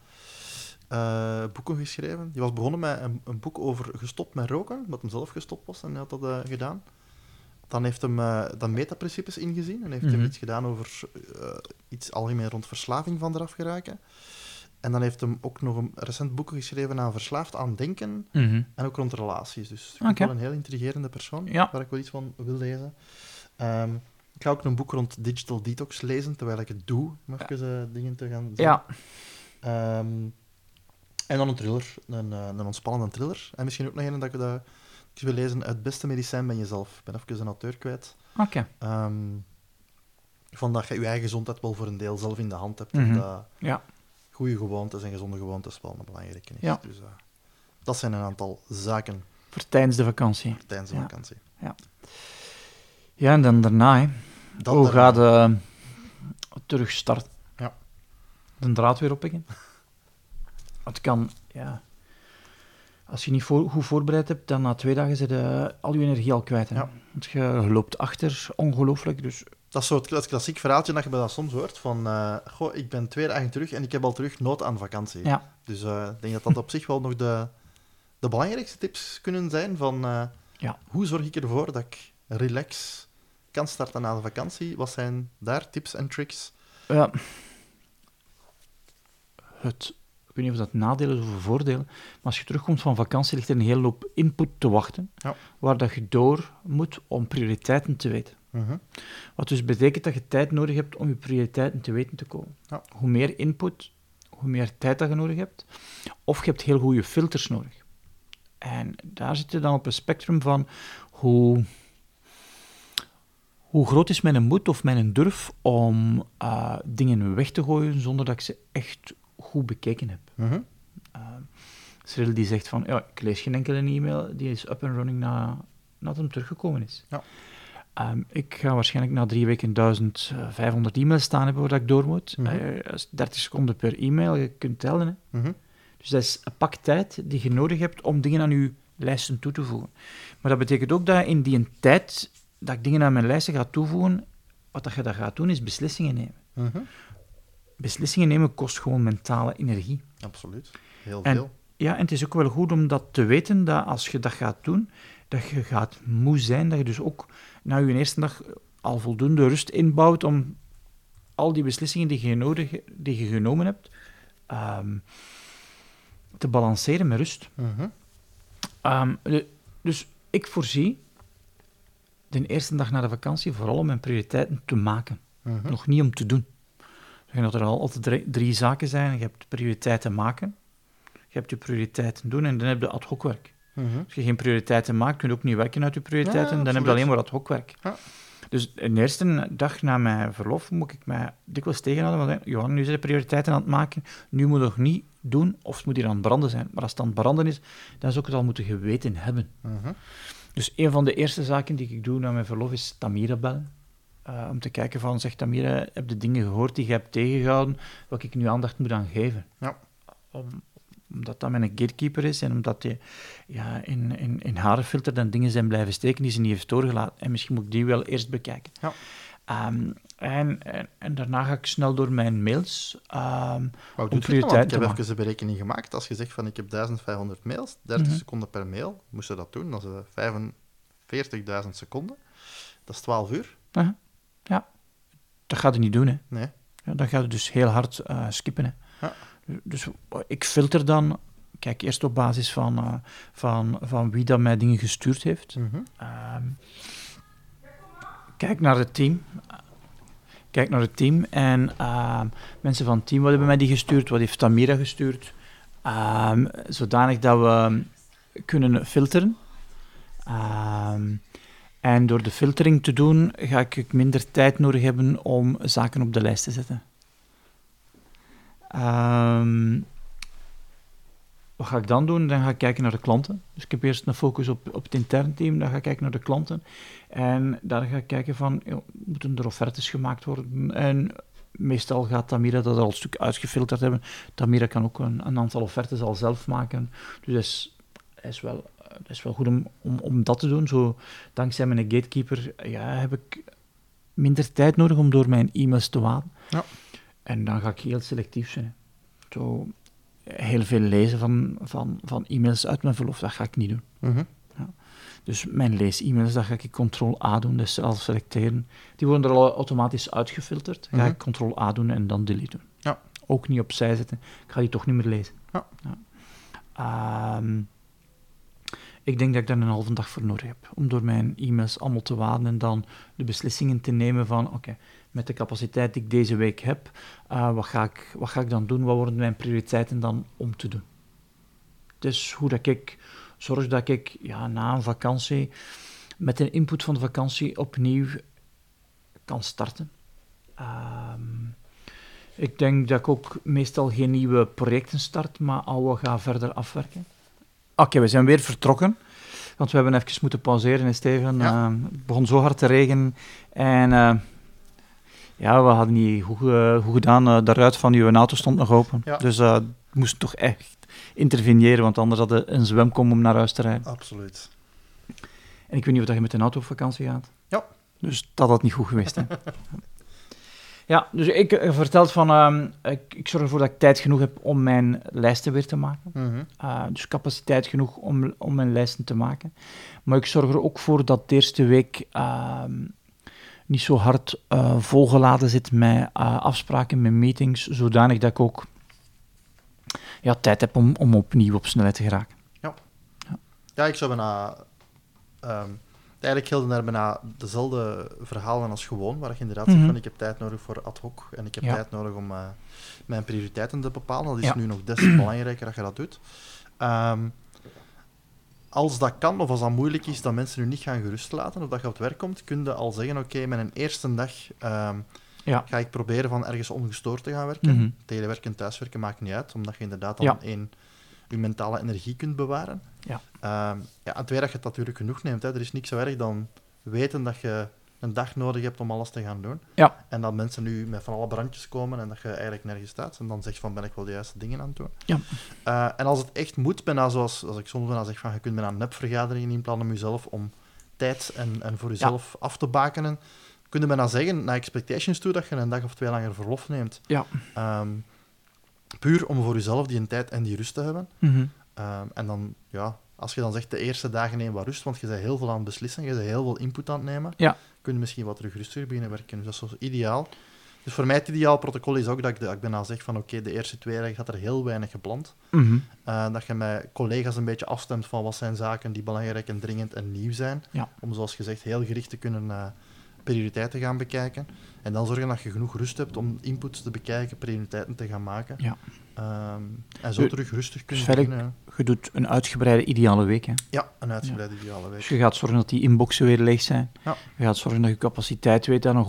eh, boeken geschreven. Die was begonnen met een, een boek over gestopt met roken, omdat hij zelf gestopt was en hij had dat gedaan. Dan heeft hem dan metaprincipes ingezien en heeft Mhm. hij iets gedaan over iets algemeen rond verslaving van eraf geraken. En dan heeft hem ook nog een recent boek geschreven aan verslaafd aan denken mhm. en ook rond relaties. Dus ik het wel een heel intrigerende persoon, Ja. waar ik wel iets van wil lezen. Ehm, Ik ga ook een boek rond digital detox lezen, terwijl ik het doe, om even eh, dingen te gaan zien. Ja, Ehm, en dan een thriller, een, eh, een ontspannende thriller. En misschien ook nog een dat ik, dat ik wil lezen. Het beste medicijn ben jezelf. Ik ben even een auteur kwijt. oké. Ehm, van dat je je eigen gezondheid wel voor een deel zelf in de hand hebt. Mhm. Dat Ja. Goede gewoontes en gezonde gewoontes wel een belangrijke is. Ja. Dus eh, dat zijn een aantal zaken Voor tijdens de vakantie. tijdens de Ja. vakantie. Ja, en dan daarna, hè. Dan Hoe daarna. gaat de terugstarten? Ja. De draad weer oppikken? [LAUGHS] Het kan, ja... Als je niet voor, goed voorbereid hebt, dan na twee dagen zit je al je energie al kwijt. Hè. Ja. Want je loopt achter, ongelooflijk. Dus Dat is zo het, het klassiek verhaaltje dat je bij dat soms hoort. Van, eh, goh, ik ben twee dagen terug en ik heb al terug nood aan vakantie. ja, Dus eh, ik denk dat dat op [LAUGHS] zich wel nog de, de belangrijkste tips kunnen zijn van eh, Ja. hoe zorg ik ervoor dat ik relax kan starten na de vakantie. Wat zijn daar tips en tricks? Ja. Het, ik weet niet of dat nadelen is of voordelen, maar als je terugkomt van vakantie ligt er een hele hoop input te wachten, Ja. waar dat je door moet om prioriteiten te weten. Mhm. Wat dus betekent dat je tijd nodig hebt om je prioriteiten te weten te komen. Ja. Hoe meer input, hoe meer tijd dat je nodig hebt. Of je hebt heel goede filters nodig. En daar zit je dan op een spectrum van hoe, hoe groot is mijn moed of mijn durf om eh, dingen weg te gooien zonder dat ik ze echt goed bekeken heb. Mhm. Uh, Cyril die zegt van, ja, ik lees geen enkele e-mail, die is up and running na, nadat hem teruggekomen is. Ja. Ehm, ik ga waarschijnlijk na drie weken 1500 e-mails staan hebben waar ik door moet. Eh, dat is 30 seconden per e-mail, je kunt tellen. Hè. Mhm. Dus dat is een pak tijd die je nodig hebt om dingen aan je lijsten toe te voegen. Maar dat betekent ook dat in die tijd dat ik dingen aan mijn lijsten ga toevoegen, wat dat je dan gaat doen, is beslissingen nemen. Mhm. Beslissingen nemen kost gewoon mentale energie. Absoluut. Heel En- veel. Ja, en het is ook wel goed om dat te weten, dat als je dat gaat doen, dat je gaat moe zijn, dat je dus ook na je eerste dag al voldoende rust inbouwt om al die beslissingen die je, nodig, die je genomen hebt, ehm, te balanceren met rust. Mhm. Ehm, de- dus ik voorzie de eerste dag na de vakantie vooral om mijn prioriteiten te maken, Mhm. nog niet om te doen. Dat er al altijd drie, drie zaken zijn. Je hebt prioriteiten maken, je hebt je prioriteiten doen en dan heb je ad hoc werk. Mhm. Als je geen prioriteiten maakt, kun je ook niet werken uit je prioriteiten, Ja, dan heb je alleen maar ad hoc werk. Ja. Dus de eerste dag na mijn verlof moet ik mij dikwijls tegenhouden, want Johan, nu zijn de prioriteiten aan het maken, nu moet je nog niet doen, of het moet hier aan het branden zijn. Maar als het aan het branden is, dan zou ik het al moeten geweten hebben. Mhm. Dus een van de eerste zaken die ik doe na mijn verlof is Tamira bellen. Eh, om te kijken van, zeg Tamira, heb de dingen gehoord die je hebt tegengehouden, wat ik nu aandacht moet aan geven. Ja. Om, omdat dat mijn gatekeeper is en omdat je ja, in, in, in haar filter dan dingen zijn blijven steken die ze niet heeft doorgelaten. En misschien moet ik die wel eerst bekijken. Ja. Ehm, en, en, en daarna ga ik snel door mijn mails. ehm, Maar hoe Om dat? Ik heb maken. even een berekening gemaakt. Als je zegt van ik heb 1500 mails, 30 Mhm. seconden per mail, moest je dat doen, dan is het 45.000 seconden. Dat is 12 uur. ja, dat gaat je niet doen, hè. Nee. Ja, dan gaat het dus heel hard eh, skippen. Hè. Ja. Dus ik filter dan, kijk eerst op basis van, eh, van, van wie dat mij dingen gestuurd heeft. Mhm. Ehm, kijk naar het team. Kijk naar het team en ehm, mensen van het team, wat hebben mij die gestuurd? Wat heeft Tamira gestuurd? Ehm, zodanig dat we kunnen filteren. En door de filtering te doen, ga ik minder tijd nodig hebben om zaken op de lijst te zetten. Ehm, wat ga ik dan doen? Dan ga ik kijken naar de klanten. Dus ik heb eerst een focus op, op het interne team, dan ga ik kijken naar de klanten. En daar ga ik kijken van, moeten er offertes gemaakt worden? En meestal gaat Tamira dat al een stuk uitgefilterd hebben. Tamira kan ook een, een aantal offertes al zelf maken. Dus dat is, is wel, is wel goed om, om, om dat te doen. Zo, dankzij mijn gatekeeper ja, heb ik minder tijd nodig om door mijn e-mails te waden. Ja. En dan ga ik heel selectief zijn. Zo, heel veel lezen van, van, van e-mails uit mijn verlof, dat ga ik niet doen. Mhm. Dus mijn lees-e-mails, dat ga ik ctrl-A doen, dus zelf selecteren. Die worden er al automatisch uitgefilterd. Dan ga Mhm. ik ctrl-A doen en dan delete doen. Ja. Ook niet opzij zetten. Ik ga die toch niet meer lezen. Ja. Ehm, Ik denk dat ik daar een halve dag voor nodig heb. Om door mijn e-mails allemaal te waden en dan de beslissingen te nemen van... Oké, met de capaciteit die ik deze week heb, uh, wat, ga ik, wat ga ik dan doen? Wat worden mijn prioriteiten dan om te doen? Dus hoe dat ik zorg dat ik ja, na een vakantie met een input van de vakantie opnieuw kan starten. Uh, ik denk dat ik ook meestal geen nieuwe projecten start, maar al ga verder afwerken. Oké, we zijn weer vertrokken. Want we hebben even moeten pauzeren, Steven. Ja. Uh, het begon zo hard te regenen. En uh, ja, we hadden niet goed, uh, goed gedaan. daaruit van uw auto stond nog open. Ja. Dus we moesten toch echt interveneren, want anders hadden een zwemkom om naar huis te rijden. Absoluut. En ik weet niet of je met een auto op vakantie gaat. Ja. Dus dat had niet goed geweest, hè. [LAUGHS] Ja, dus ik uh, verteld van, uh, ik, ik, zorg ervoor dat ik tijd genoeg heb om mijn lijsten weer te maken. Mm -hmm. uh, dus capaciteit genoeg om, om mijn lijsten te maken. Maar ik zorg er ook voor dat de eerste week ehm, niet zo hard eh, volgeladen zit met afspraken, met meetings, zodanig dat ik ook ja, tijd heb om, om opnieuw op snelheid te geraken. Ja, ja. ja ik zou bijna... Um eigenlijk gelden daar bijna dezelfde verhalen als gewoon, waar je inderdaad zegt mhm. van ik heb tijd nodig voor ad hoc en ik heb tijd nodig om uh, mijn prioriteiten te bepalen. Dat is nu nog des te belangrijker dat je dat doet. Um, als dat kan, of als dat moeilijk is, dat mensen nu niet gaan gerust laten, of dat je op het werk komt, kun je al zeggen, oké, okay, met een eerste dag um, ja. ga ik proberen van ergens ongestoord te gaan werken. Mm Telewerken, thuiswerken maakt niet uit, omdat je inderdaad dan één je mentale energie kunt bewaren. Ja. Uh, ja, en twee, dat je het natuurlijk genoeg neemt. Hè. Er is niks zo erg dan weten dat je een dag nodig hebt om alles te gaan doen. Ja. En dat mensen nu met van alle brandjes komen en dat je eigenlijk nergens staat. En dan zeg je van, ben ik wel de juiste dingen aan het doen? Ja. Uh, en als het echt moet, bijna zoals als ik soms bijna zeg van, je kunt bijna nepvergaderingen inplannen om jezelf om tijd en, en voor jezelf ja. af te bakenen. Kun je bijna zeggen, naar expectations toe, dat je een dag of twee langer verlof neemt. Ja. Um, puur om voor jezelf die tijd en die rust te hebben. Mm -hmm. um, en dan, ja, als je dan zegt de eerste dagen neem wat rust, want je bent heel veel aan het beslissen, je bent heel veel input aan het nemen, ja. Kun je misschien wat rustiger beginnen werken. Dus dat is zo ideaal. Dus voor mij het ideaal protocol is ook dat ik, de, ik bijna zeg van oké, okay, de eerste twee dagen gaat er heel weinig gepland. Mm -hmm. uh, dat je met collega's een beetje afstemt van wat zijn zaken die belangrijk en dringend en nieuw zijn. Ja. Om zoals gezegd heel gericht te kunnen uh, prioriteiten gaan bekijken. En dan zorgen dat je genoeg rust hebt om inputs te bekijken, prioriteiten te gaan maken. Ja. Um, en zo terug rustig kunnen dus beginnen. Je doet een uitgebreide ideale week, hè? Ja, een uitgebreide ja. ideale week. Dus je gaat zorgen dat die inboxen weer leeg zijn. Ja. Je gaat zorgen dat je capaciteit weet dat nog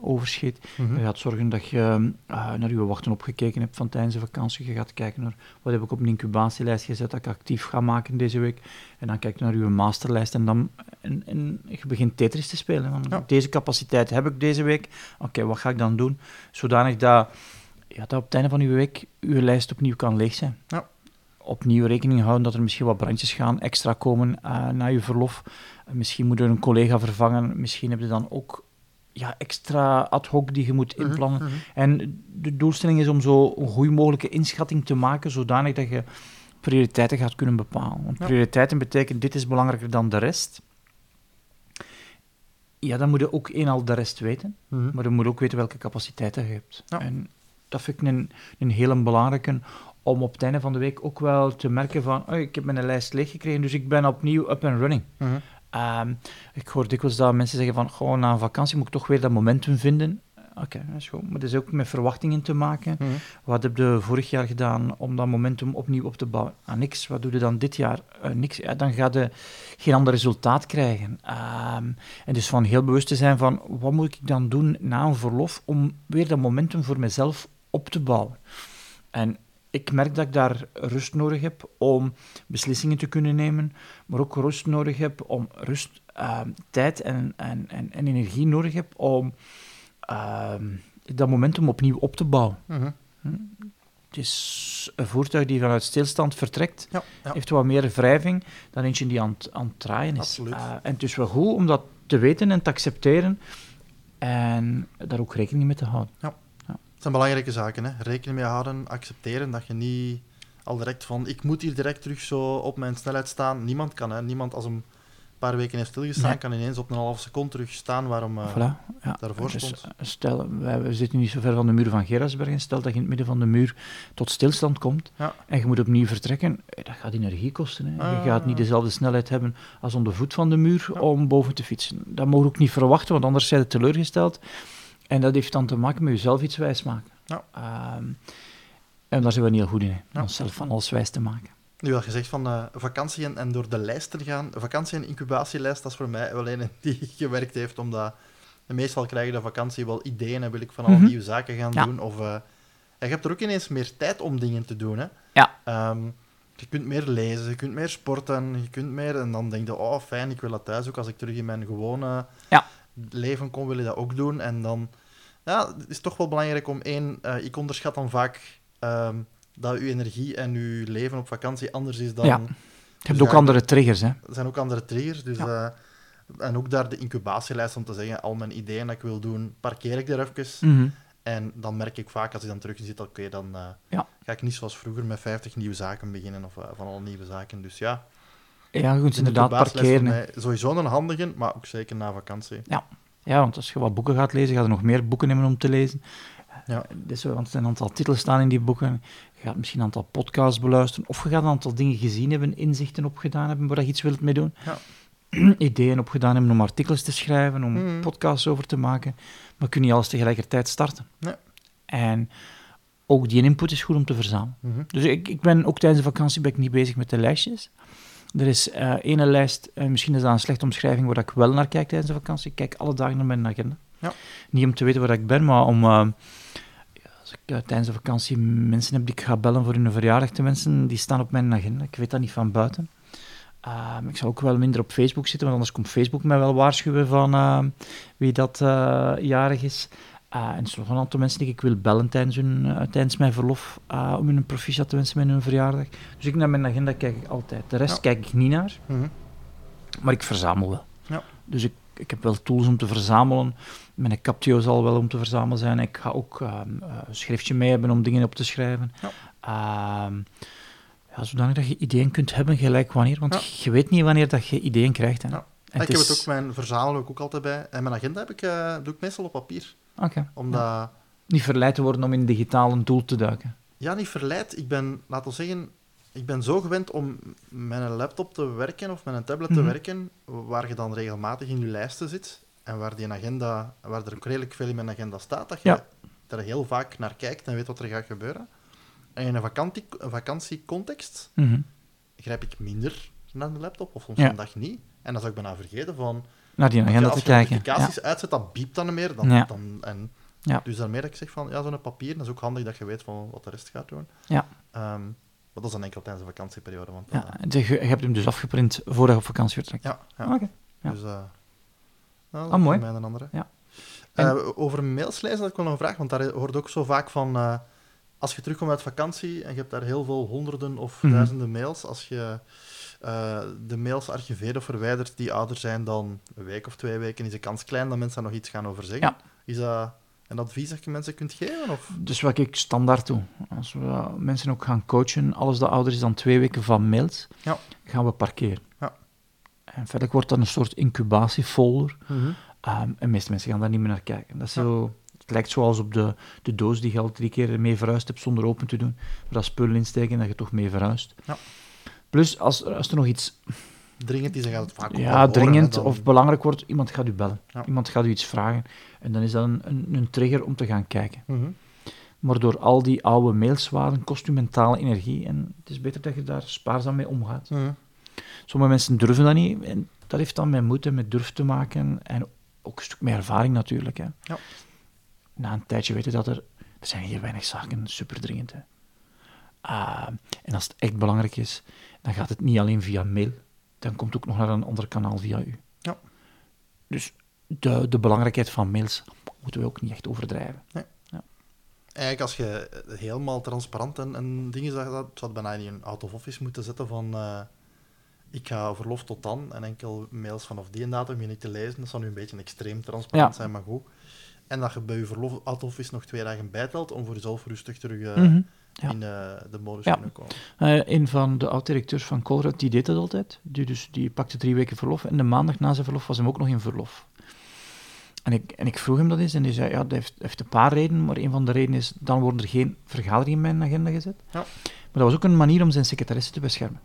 overschiet. Mm -hmm. Je gaat zorgen dat je uh, naar je wachten opgekeken hebt van tijdens de vakantie. Je gaat kijken naar wat heb ik op een incubatielijst gezet dat ik actief ga maken deze week. En dan kijk je naar je masterlijst en dan en, en je begint Tetris te spelen. Van, ja. Deze capaciteit heb ik deze week. Oké, okay, wat ga ik dan doen? Zodanig dat ja, dat op het einde van uw week uw lijst opnieuw kan leeg zijn. Ja. Opnieuw rekening houden dat er misschien wat brandjes gaan extra komen uh, na je verlof. Misschien moet er een collega vervangen. Misschien heb je dan ook ja, extra ad hoc die je moet inplannen. Mm -hmm. En de doelstelling is om zo een goede mogelijke inschatting te maken, zodanig dat je prioriteiten gaat kunnen bepalen. Want Ja. prioriteiten betekent dit is belangrijker dan de rest. Ja, dan moet je ook een al de rest weten, Mhm. maar je moet ook weten welke capaciteiten je hebt. Ja. En dat vind ik een, een hele belangrijke om op het einde van de week ook wel te merken van oh, ik heb mijn lijst leeggekregen, dus ik ben opnieuw up and running. Mhm. Ehm, ik hoor dikwijls dat mensen zeggen van gewoon na een vakantie moet ik toch weer dat momentum vinden. Oké, dat is goed. Maar dat is ook met verwachtingen te maken. Mhm. Wat heb je vorig jaar gedaan om dat momentum opnieuw op te bouwen? Ah, niks. Wat doe je dan dit jaar? Eh, niks. Ja, dan ga je geen ander resultaat krijgen. Ehm, en dus van heel bewust te zijn van wat moet ik dan doen na een verlof om weer dat momentum voor mezelf op te bouwen. En ik merk dat ik daar rust nodig heb om beslissingen te kunnen nemen, maar ook rust nodig heb om rust, ehm, tijd en, en, en, en energie nodig heb om dat momentum opnieuw op te bouwen. Mhm. Het is een voertuig die vanuit stilstand vertrekt, Ja, ja. heeft wat meer wrijving dan eentje die aan, het- aan het draaien is. Absoluut. Eh, en het is wel goed om dat te weten en te accepteren en daar ook rekening mee te houden. Het zijn belangrijke zaken. Hè. Rekening mee houden, accepteren dat je niet al direct van ik moet hier direct terug zo op mijn snelheid staan. Niemand kan, hè. Niemand als een paar weken heeft stilgestaan, kan ineens op een half seconde terug staan waarom eh, Voilà, ja. daarvoor Dus, stond. eh, stel, wij, we zitten niet zo ver van de muur van Gerasberg. En stel dat je in het midden van de muur tot stilstand komt Ja. en je moet opnieuw vertrekken, eh, dat gaat energie kosten. Hè. Je Ah. gaat niet dezelfde snelheid hebben als om de voet van de muur om boven te fietsen. Dat mogen we ook niet verwachten, want anders zijn je teleurgesteld. En dat heeft dan te maken met jezelf iets wijs maken. Ja. Ehm, en daar zijn we niet heel goed in, hè. Onszelf van alles wijs te maken. Nu had gezegd van eh, vakantie en, en door de lijst te gaan. Vakantie- en incubatielijst, dat is voor mij wel een die [LAUGHS] gewerkt heeft, omdat meestal krijg je de vakantie wel ideeën en wil ik van alle Mhm. nieuwe zaken gaan Ja. doen. Of, en je hebt er ook ineens meer tijd om dingen te doen. Hè. Ja. Ehm, je kunt meer lezen, je kunt meer sporten, je kunt meer... En dan denk je, oh fijn, ik wil dat thuis ook. Als ik terug in mijn gewone Ja. leven kom, wil ik dat ook doen. En dan... Ja, het is toch wel belangrijk om één... eh, ik onderschat dan vaak ehm, dat uw energie en uw leven op vakantie anders is dan... Ja. Je hebt Dus ook ja, andere triggers, hè. Er zijn ook andere triggers. Dus, Ja. eh, en ook daar de incubatielijst om te zeggen, al mijn ideeën dat ik wil doen, parkeer ik er even. Mhm. En dan merk ik vaak, als ik dan terug zit, oké, dan eh, Ja. ga ik niet zoals vroeger met 50 nieuwe zaken beginnen of eh, van alle nieuwe zaken. Dus ja, Ja, de inderdaad parkeren. mij sowieso een handige, maar ook zeker na vakantie. Ja, want als je wat boeken gaat lezen, ga je nog meer boeken nemen om te lezen. Ja. Dus, want er zijn een aantal titels staan in die boeken. Gaat misschien een aantal podcasts beluisteren. Of je gaat een aantal dingen gezien hebben, inzichten opgedaan hebben waar je iets wilt mee doen. Ja. [CLEARS THROAT] Ideeën opgedaan hebben om artikels te schrijven, om Mhm. podcasts over te maken. Maar kun je alles tegelijkertijd starten. Nee. En ook die input is goed om te verzamelen. Mhm. Dus ik, ik ben ook tijdens de vakantie ben ik niet bezig met de lijstjes. Er is eh ene lijst, eh, misschien is dat een slechte omschrijving, waar ik wel naar kijk tijdens de vakantie. Ik kijk alle dagen naar mijn agenda. Ja. Niet om te weten waar ik ben, maar om... eh, als ik eh, tijdens de vakantie mensen heb die ik ga bellen voor hun verjaardag te wensen, die staan op mijn agenda. Ik weet dat niet van buiten. Eh, ik zal ook wel minder op Facebook zitten, want anders komt Facebook mij wel waarschuwen van eh, wie dat eh, jarig is. Eh, en er zijn nog een aantal mensen die ik wil bellen tijdens, hun, tijdens mijn verlof om hun proficiat te wensen met hun verjaardag. Dus ik naar mijn agenda kijk ik altijd. De rest Ja. kijk ik niet naar, Mhm. maar ik verzamel wel. Ja. Dus ik, ik heb wel tools om te verzamelen. Mijn Captio zal wel om te verzamelen zijn. Ik ga ook ehm, eh, een schriftje mee hebben om dingen op te schrijven. Ja. Ehm, ja, zodanig dat je ideeën kunt hebben gelijk wanneer. Want Ja. je weet niet wanneer dat je ideeën krijgt. Hè. Ja. En ik heb is- het ook, mijn verzamelen ook altijd bij. En mijn agenda heb ik, eh, doe ik meestal op papier. Oké. Omdat... Ja. Niet verleid te worden om in een digitale tool te duiken. Ja, niet verleid. Ik ben, laten we zeggen, ik ben zo gewend om met een laptop te werken of met een tablet te Mhm. werken, waar je dan regelmatig in je lijsten zit en waar, die agenda, waar er ook redelijk veel in mijn agenda staat, dat je Ja. er heel vaak naar kijkt en weet wat er gaat gebeuren. En in een vakantie, vakantiecontext Mhm. grijp ik minder naar de laptop, of soms Ja. een dag niet. En dan zou ik bijna vergeten van... Naar die want ja, agenda als te je kijken. notificaties uitzet, dat biept dan niet meer. Dan, Ja. dan, en, Ja. Dus daarmee dat ik zeg van, ja, zo'n papier, dat is ook handig dat je weet van wat de rest gaat doen. Ja. Ehm, maar dat is dan enkel tijdens de vakantieperiode. Want, Ja. eh, ja. Je, je hebt hem dus afgeprint voordat je op vakantie vertrekt. ja, ja. Oké. ja. Dus, eh nou, Ah, mooi. Voor mij een andere. Ja. Eh, over mails lezen had ik wel nog een vraag, want daar hoort ook zo vaak van... eh, als je terugkomt uit vakantie en je hebt daar heel veel honderden of Mhm. duizenden mails, als je eh, de mails archiveert of verwijdert die ouder zijn dan een week of twee weken, is de kans klein dat mensen daar nog iets gaan over zeggen. Ja. Is dat een advies dat je mensen kunt geven? Of? Dus wat ik standaard doe, als we mensen ook gaan coachen, alles dat ouder is dan twee weken van mails, Ja. gaan we parkeren. En verder wordt dat een soort incubatiefolder. Ehm, en de meeste mensen gaan daar niet meer naar kijken. Dat is Ja. zo, het lijkt zoals op de, de doos die je al drie keer mee verhuisd hebt zonder open te doen. Waar dat spullen insteken en dat je toch mee verhuist. Ja. Plus, als, als er nog iets Dringend is, dan gaat het vaak ja, dringend dan- of belangrijk wordt, iemand gaat u bellen. Ja. Iemand gaat u iets vragen. En dan is dat een, een, een trigger om te gaan kijken. Mhm. Maar door al die oude mailswaarden kost u mentale energie. En het is beter dat je daar spaarzaam mee omgaat. Mhm. Sommige mensen durven dat niet. En dat heeft dan met moed en met durf te maken. En ook een stuk meer ervaring natuurlijk. Hè. Ja. Na een tijdje weten dat er... Er zijn heel weinig zaken super dringend. Hè. Ah, en als het echt belangrijk is, dan gaat het niet alleen via mail. Dan komt het ook nog naar een ander kanaal via u. Ja. Dus de, de belangrijkheid van mails moeten we ook niet echt overdrijven. Eigenlijk, als je helemaal transparant en, en dingen zegt, dat zou het bijna in een out of office moeten zetten van eh, ik ga verlof tot dan en enkel mails vanaf die datum je niet te lezen. Dat zou nu een beetje extreem transparant Ja. zijn, maar goed. En dat je bij je verlof of office nog twee dagen bijtelt om voor jezelf rustig terug eh, Mhm. Ja. in eh, de modus Ja. kunnen komen. Eh, een van de oud-directeurs van Colruyt, die deed dat altijd. Die, dus, die pakte drie weken verlof en de maandag na zijn verlof was hem ook nog in verlof. En ik, en ik vroeg hem dat eens en hij zei, ja, dat heeft, heeft een paar redenen, maar een van de redenen is, dan worden er geen vergaderingen in mijn agenda gezet. Ja. Maar dat was ook een manier om zijn secretaresse te beschermen.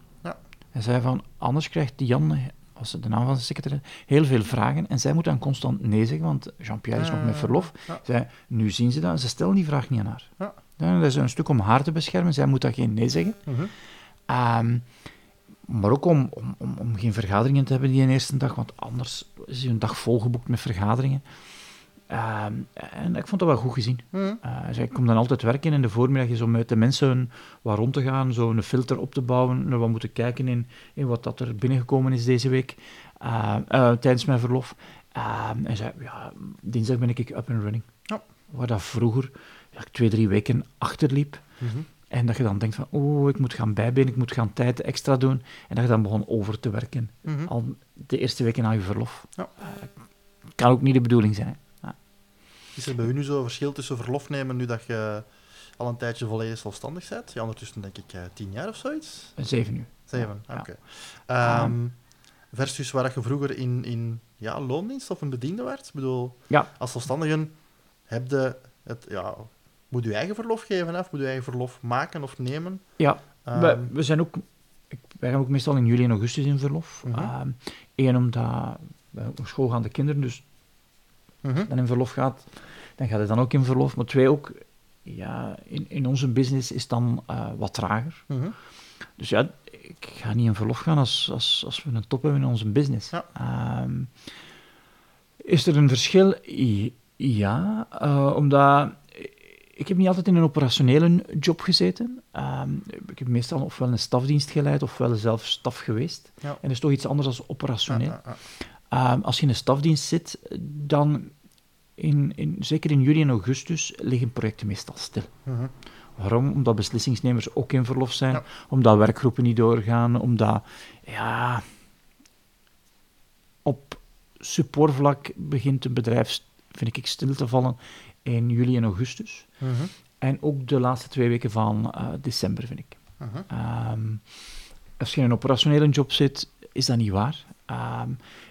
Hij zei van, anders krijgt Jan, was de naam van zijn secretaresse, heel veel vragen en zij moet dan constant nee zeggen, want Jean-Pierre is nog met Eh, verlof. zei, nu zien ze dat en ze stellen die vraag niet aan haar. Ja. Dat is een stuk om haar te beschermen, zij moet dat geen nee zeggen. Mhm. Ehm, maar ook om, om, om, om geen vergaderingen te hebben die een eerste dag, want anders is je een dag volgeboekt met vergaderingen. Ehm, en ik vond dat wel goed gezien. Hij zei, ik kom dan altijd werken in de voormiddag om met de mensen wat rond te gaan, zo een filter op te bouwen, naar wat moeten kijken in, in wat dat er binnengekomen is deze week, eh, eh, tijdens mijn verlof. Ehm, en hij zei, ja, dinsdag ben ik up and running. Ja. Waar dat vroeger ja, twee, drie weken achterliep, Mhm. en dat je dan denkt van, oh, ik moet gaan bijbenen, ik moet gaan tijd extra doen. En dat je dan begon over te werken. Mhm. Al de eerste weken na je verlof. Ja. Kan ook niet de bedoeling zijn. Is er bij u nu zo'n verschil tussen verlof nemen nu dat je al een tijdje volledig zelfstandig bent? Ja, ondertussen denk ik eh, tien jaar of zoiets? Een Zeven uur. Zeven, Ja. oké. Ehm, versus waar je vroeger in, in ja, loondienst of een bediende werd? Ik bedoel, Ja. als zelfstandige heb je het, ja, moet je eigen verlof geven of moet je eigen verlof maken of nemen? Ja, Ehm, we, we zijn ook... Ik, wij gaan ook meestal in juli en augustus in verlof. Mhm. Ehm, Eén, omdat we ook nog schoolgaande kinderen, dus mhm. dan in verlof gaat, dan gaat het dan ook in verlof. Maar twee, ook... Ja, in, in onze business is het dan eh, wat trager. Mhm. Dus ja, ik ga niet in verlof gaan als, als, als we een top hebben in onze business. Ja. Ehm, is er een verschil? Ja, eh, omdat ik heb niet altijd in een operationele job gezeten. Ehm, ik heb meestal ofwel een stafdienst geleid ofwel zelf staf geweest. Ja. En dat is toch iets anders dan operationeel. Ja, Ehm, als je in een stafdienst zit, dan, in, in, zeker in juli en augustus, liggen projecten meestal stil. Mhm. Waarom? Omdat beslissingsnemers ook in verlof zijn, Ja. omdat werkgroepen niet doorgaan, omdat, ja, op supportvlak begint een bedrijf, vind ik, stil te vallen in juli en augustus. Mhm. En ook de laatste twee weken van eh, december, vind ik. Mhm. Ehm, als je in een operationele job zit, is dat niet waar. Ehm,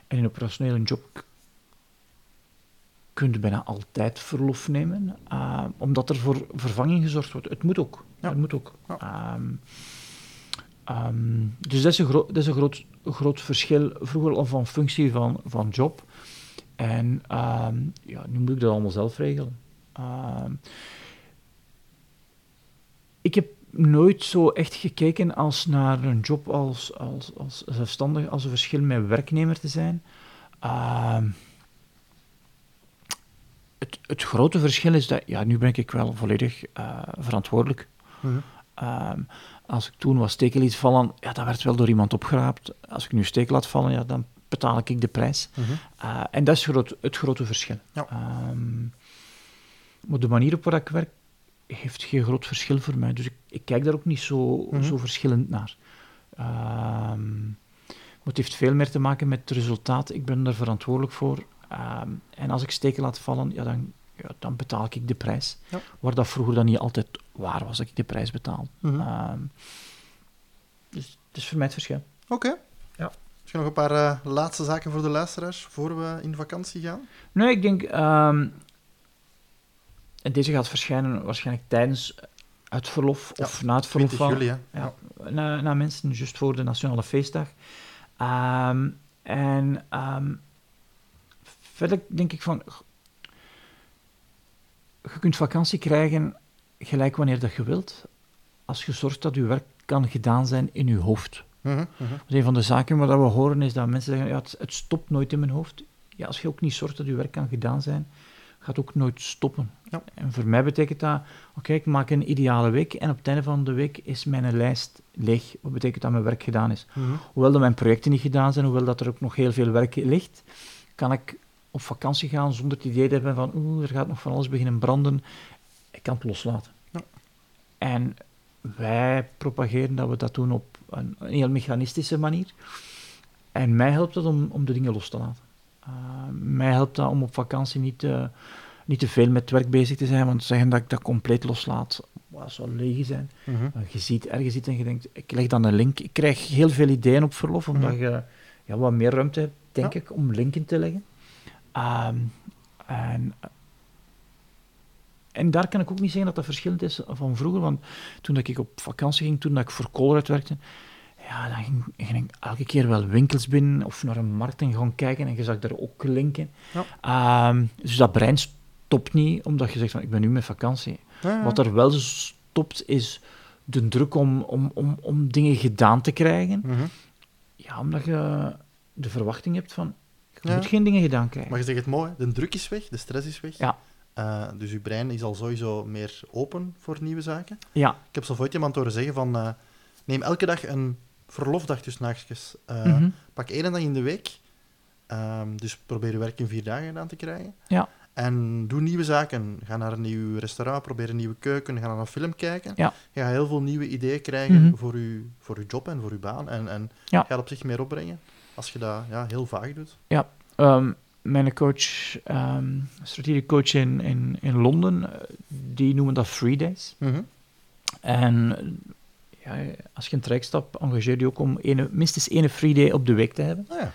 en in een operationele job kun je bijna altijd verlof nemen, ehm, omdat er voor vervanging gezorgd wordt. Het moet ook. Ja. Het moet ook. Ja. Ehm, ehm, dus dat is een, gro- dat is een groot, groot verschil, vroeger al van functie van, van job. En ehm, ja, nu moet ik dat allemaal zelf regelen. Ik heb nooit zo echt gekeken als naar een job als, als, als zelfstandig, als een verschil met werknemer te zijn. Ehm, het, het grote verschil is dat, ja, nu ben ik wel volledig eh, verantwoordelijk. Mhm. Ehm, als ik toen was stekel liet vallen, ja, dat werd wel door iemand opgeraapt. Als ik nu steek laat vallen, ja, dan betaal ik de prijs. Mhm. Uh, en dat is groot, het grote verschil. Ja. Ehm, maar de manier op waar ik werk heeft geen groot verschil voor mij. Dus ik, ik kijk daar ook niet zo, Mhm. zo verschillend naar. Maar het heeft veel meer te maken met het resultaat. Ik ben er verantwoordelijk voor. Ehm, en als ik steken laat vallen, ja, dan, ja, dan betaal ik de prijs. Ja. Waar dat vroeger dan niet altijd waar was, dat ik de prijs betaal. Ehm, dus het is voor mij het verschil. Oké. Ja. Misschien nog een paar eh, laatste zaken voor de luisteraars voor we in vakantie gaan. Nee, ik denk. En deze gaat verschijnen waarschijnlijk tijdens het verlof Ja, of na het verlof 20 van. juli? Ja, na, na mensen, juist voor de Nationale Feestdag. Ehm, en ehm, verder denk ik van. Je kunt vakantie krijgen gelijk wanneer dat je wilt, als je zorgt dat je werk kan gedaan zijn in je hoofd. Mhm, mhm. Een van de zaken wat we horen is dat mensen zeggen, ja, het, het stopt nooit in mijn hoofd. Ja, als je ook niet zorgt dat je werk kan gedaan zijn, gaat ook nooit stoppen. Ja. En voor mij betekent dat, oké, ik maak een ideale week en op het einde van de week is mijn lijst leeg. Wat betekent dat mijn werk gedaan is? Mhm. Hoewel dat mijn projecten niet gedaan zijn, hoewel dat er ook nog heel veel werk ligt, kan ik op vakantie gaan zonder het idee te hebben van, oeh, er gaat nog van alles beginnen branden. Ik kan het loslaten. Ja. En wij propageren dat we dat doen op een, een heel mechanistische manier. En mij helpt dat om, om de dingen los te laten. Uh, mij helpt dat om op vakantie niet, uh, niet te veel met werk bezig te zijn, want zeggen dat ik dat compleet loslaat. wat zal leeg zijn. Uh, je ziet ergens iets en je denkt, ik leg dan een link. Ik krijg heel veel ideeën op verlof, omdat Mhm. je ja, wat meer ruimte hebt, denk Ja. ik, om linken te leggen. Ehm, en, en daar kan ik ook niet zeggen dat dat verschillend is van vroeger, want toen dat ik op vakantie ging, toen dat ik voor Colruyt werkte, ja, dan ging, ging ik elke keer wel winkels binnen of naar een markt en gaan kijken en je zag daar ook linken. Ja. Ehm, dus dat brein stopt niet, omdat je zegt van ik ben nu met vakantie. Ja. Wat er wel stopt is de druk om, om, om, om dingen gedaan te krijgen. Mhm. Ja, omdat je de verwachting hebt van je Ja. moet geen dingen gedaan krijgen. Maar je zegt het mooi, de druk is weg, de stress is weg. Ja. Eh, dus je brein is al sowieso meer open voor nieuwe zaken. Ja, Ik heb zo ooit iemand horen zeggen van... eh, neem elke dag een verlofdag tussen haakjes. Eh, Mhm. Pak één dag in de week. Ehm, dus probeer je werk in vier dagen gedaan te krijgen. Ja. En doe nieuwe zaken. Ga naar een nieuw restaurant, probeer een nieuwe keuken, ga naar een film kijken. Ja. Je gaat heel veel nieuwe ideeën krijgen Mhm. voor, je, voor je job en voor je baan. En, en Ja. gaat op zich meer opbrengen als je dat ja, heel vaag doet. Ehm, mijn coach, strategic coach in, in, in Londen, eh, die noemen dat free days. Mhm. En ja, als je een traject stapt, engageer je ook om ene, minstens één free day op de week te hebben. Ah ja.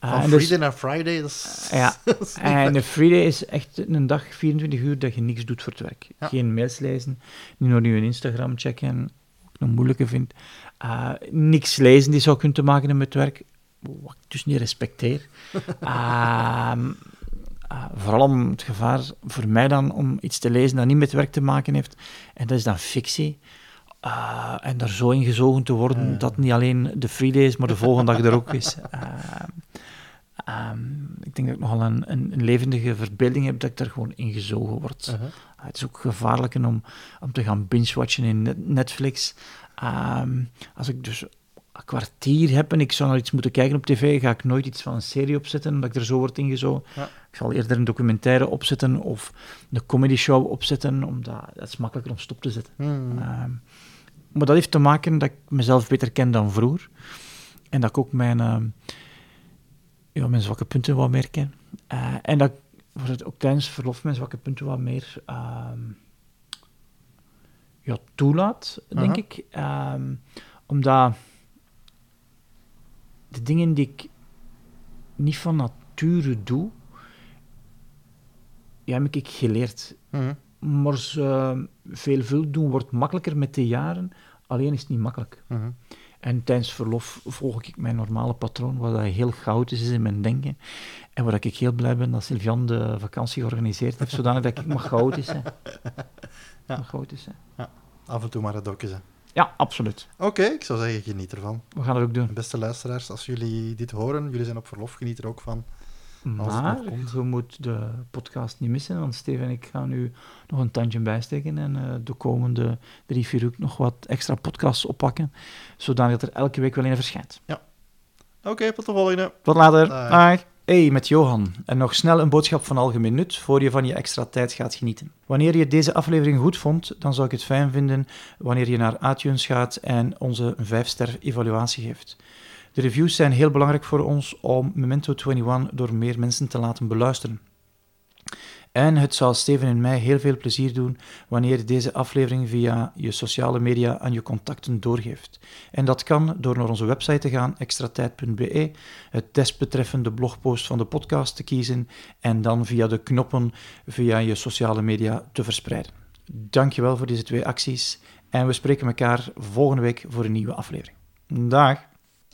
Eh, Van dus- Friday naar Friday, dat is... Ja, [LAUGHS] dat is niet En een free day is echt een dag, 24 uur, dat je niks doet voor het werk. Ja. Geen mails lezen, niet nog je Instagram checken, wat ik een moeilijke vind. Eh, niks lezen die zou kunnen te maken hebben met het werk, wat ik dus niet respecteer. [LAUGHS] Ehm, eh, vooral om het gevaar voor mij dan om iets te lezen dat niet met werk te maken heeft. En dat is dan fictie. Eh, en daar zo in gezogen te worden dat niet alleen de free day is, maar de volgende dag er ook is. [LAUGHS] Ehm, ehm, ik denk dat ik nogal een, een, een levendige verbeelding heb dat ik daar gewoon in gezogen word. Uh-huh. Ah, het is ook gevaarlijk om, om te gaan binge-watchen in Net- Netflix. Ehm, als ik dus een kwartier heb en ik zou naar iets moeten kijken op tv, ga ik nooit iets van een serie opzetten, omdat ik er zo word ingezogen. Ja. Ik zal eerder een documentaire opzetten of een comedy show opzetten, omdat dat is makkelijker om stop te zetten. Hmm. Ehm, maar dat heeft te maken dat ik mezelf beter ken dan vroeger. En dat ik ook mijn, ehm, ja, mijn zwakke punten wat meer ken. Eh, en dat ik het, ook tijdens verlof mijn zwakke punten wat meer ehm, ja, toelaat, denk ik. Ehm, omdat de dingen die ik niet van nature doe, ja, heb ik geleerd. Mhm. Maar ze veel veel doen wordt makkelijker met de jaren. Alleen is het niet makkelijk. Mhm. En tijdens verlof volg ik mijn normale patroon, wat dat heel chaotisch is in mijn denken. En waar ik heel blij ben dat Sylvian de vakantie georganiseerd heeft, zodanig dat ik mag chaotisch zijn. [LAUGHS] Ja. Mag chaotisch zijn. Af en toe maar het ook hè. Ja, absoluut. Oké, ik zou zeggen, geniet ervan. We gaan dat ook doen. Beste luisteraars, als jullie dit horen, jullie zijn op verlof, geniet er ook van. Maar je moet de podcast niet missen, want Steven en ik gaan nu nog een tandje bijsteken en eh, de komende drie, vier uur nog wat extra podcasts oppakken, zodanig dat er elke week wel een verschijnt. Oké, tot de volgende. Tot later. Dag. Hey, met Johan. En nog snel een boodschap van algemeen nut voor je van je extra tijd gaat genieten. Wanneer je deze aflevering goed vond, dan zou ik het fijn vinden wanneer je naar iTunes gaat en onze 5-ster evaluatie geeft. De reviews zijn heel belangrijk voor ons om Memento 21 door meer mensen te laten beluisteren. En het zal Steven en mij heel veel plezier doen wanneer je deze aflevering via je sociale media aan je contacten doorgeeft. En dat kan door naar onze website te gaan, extratijd.be, het desbetreffende blogpost van de podcast te kiezen en dan via de knoppen via je sociale media te verspreiden. Dankjewel voor deze twee acties en we spreken elkaar volgende week voor een nieuwe aflevering. Dag!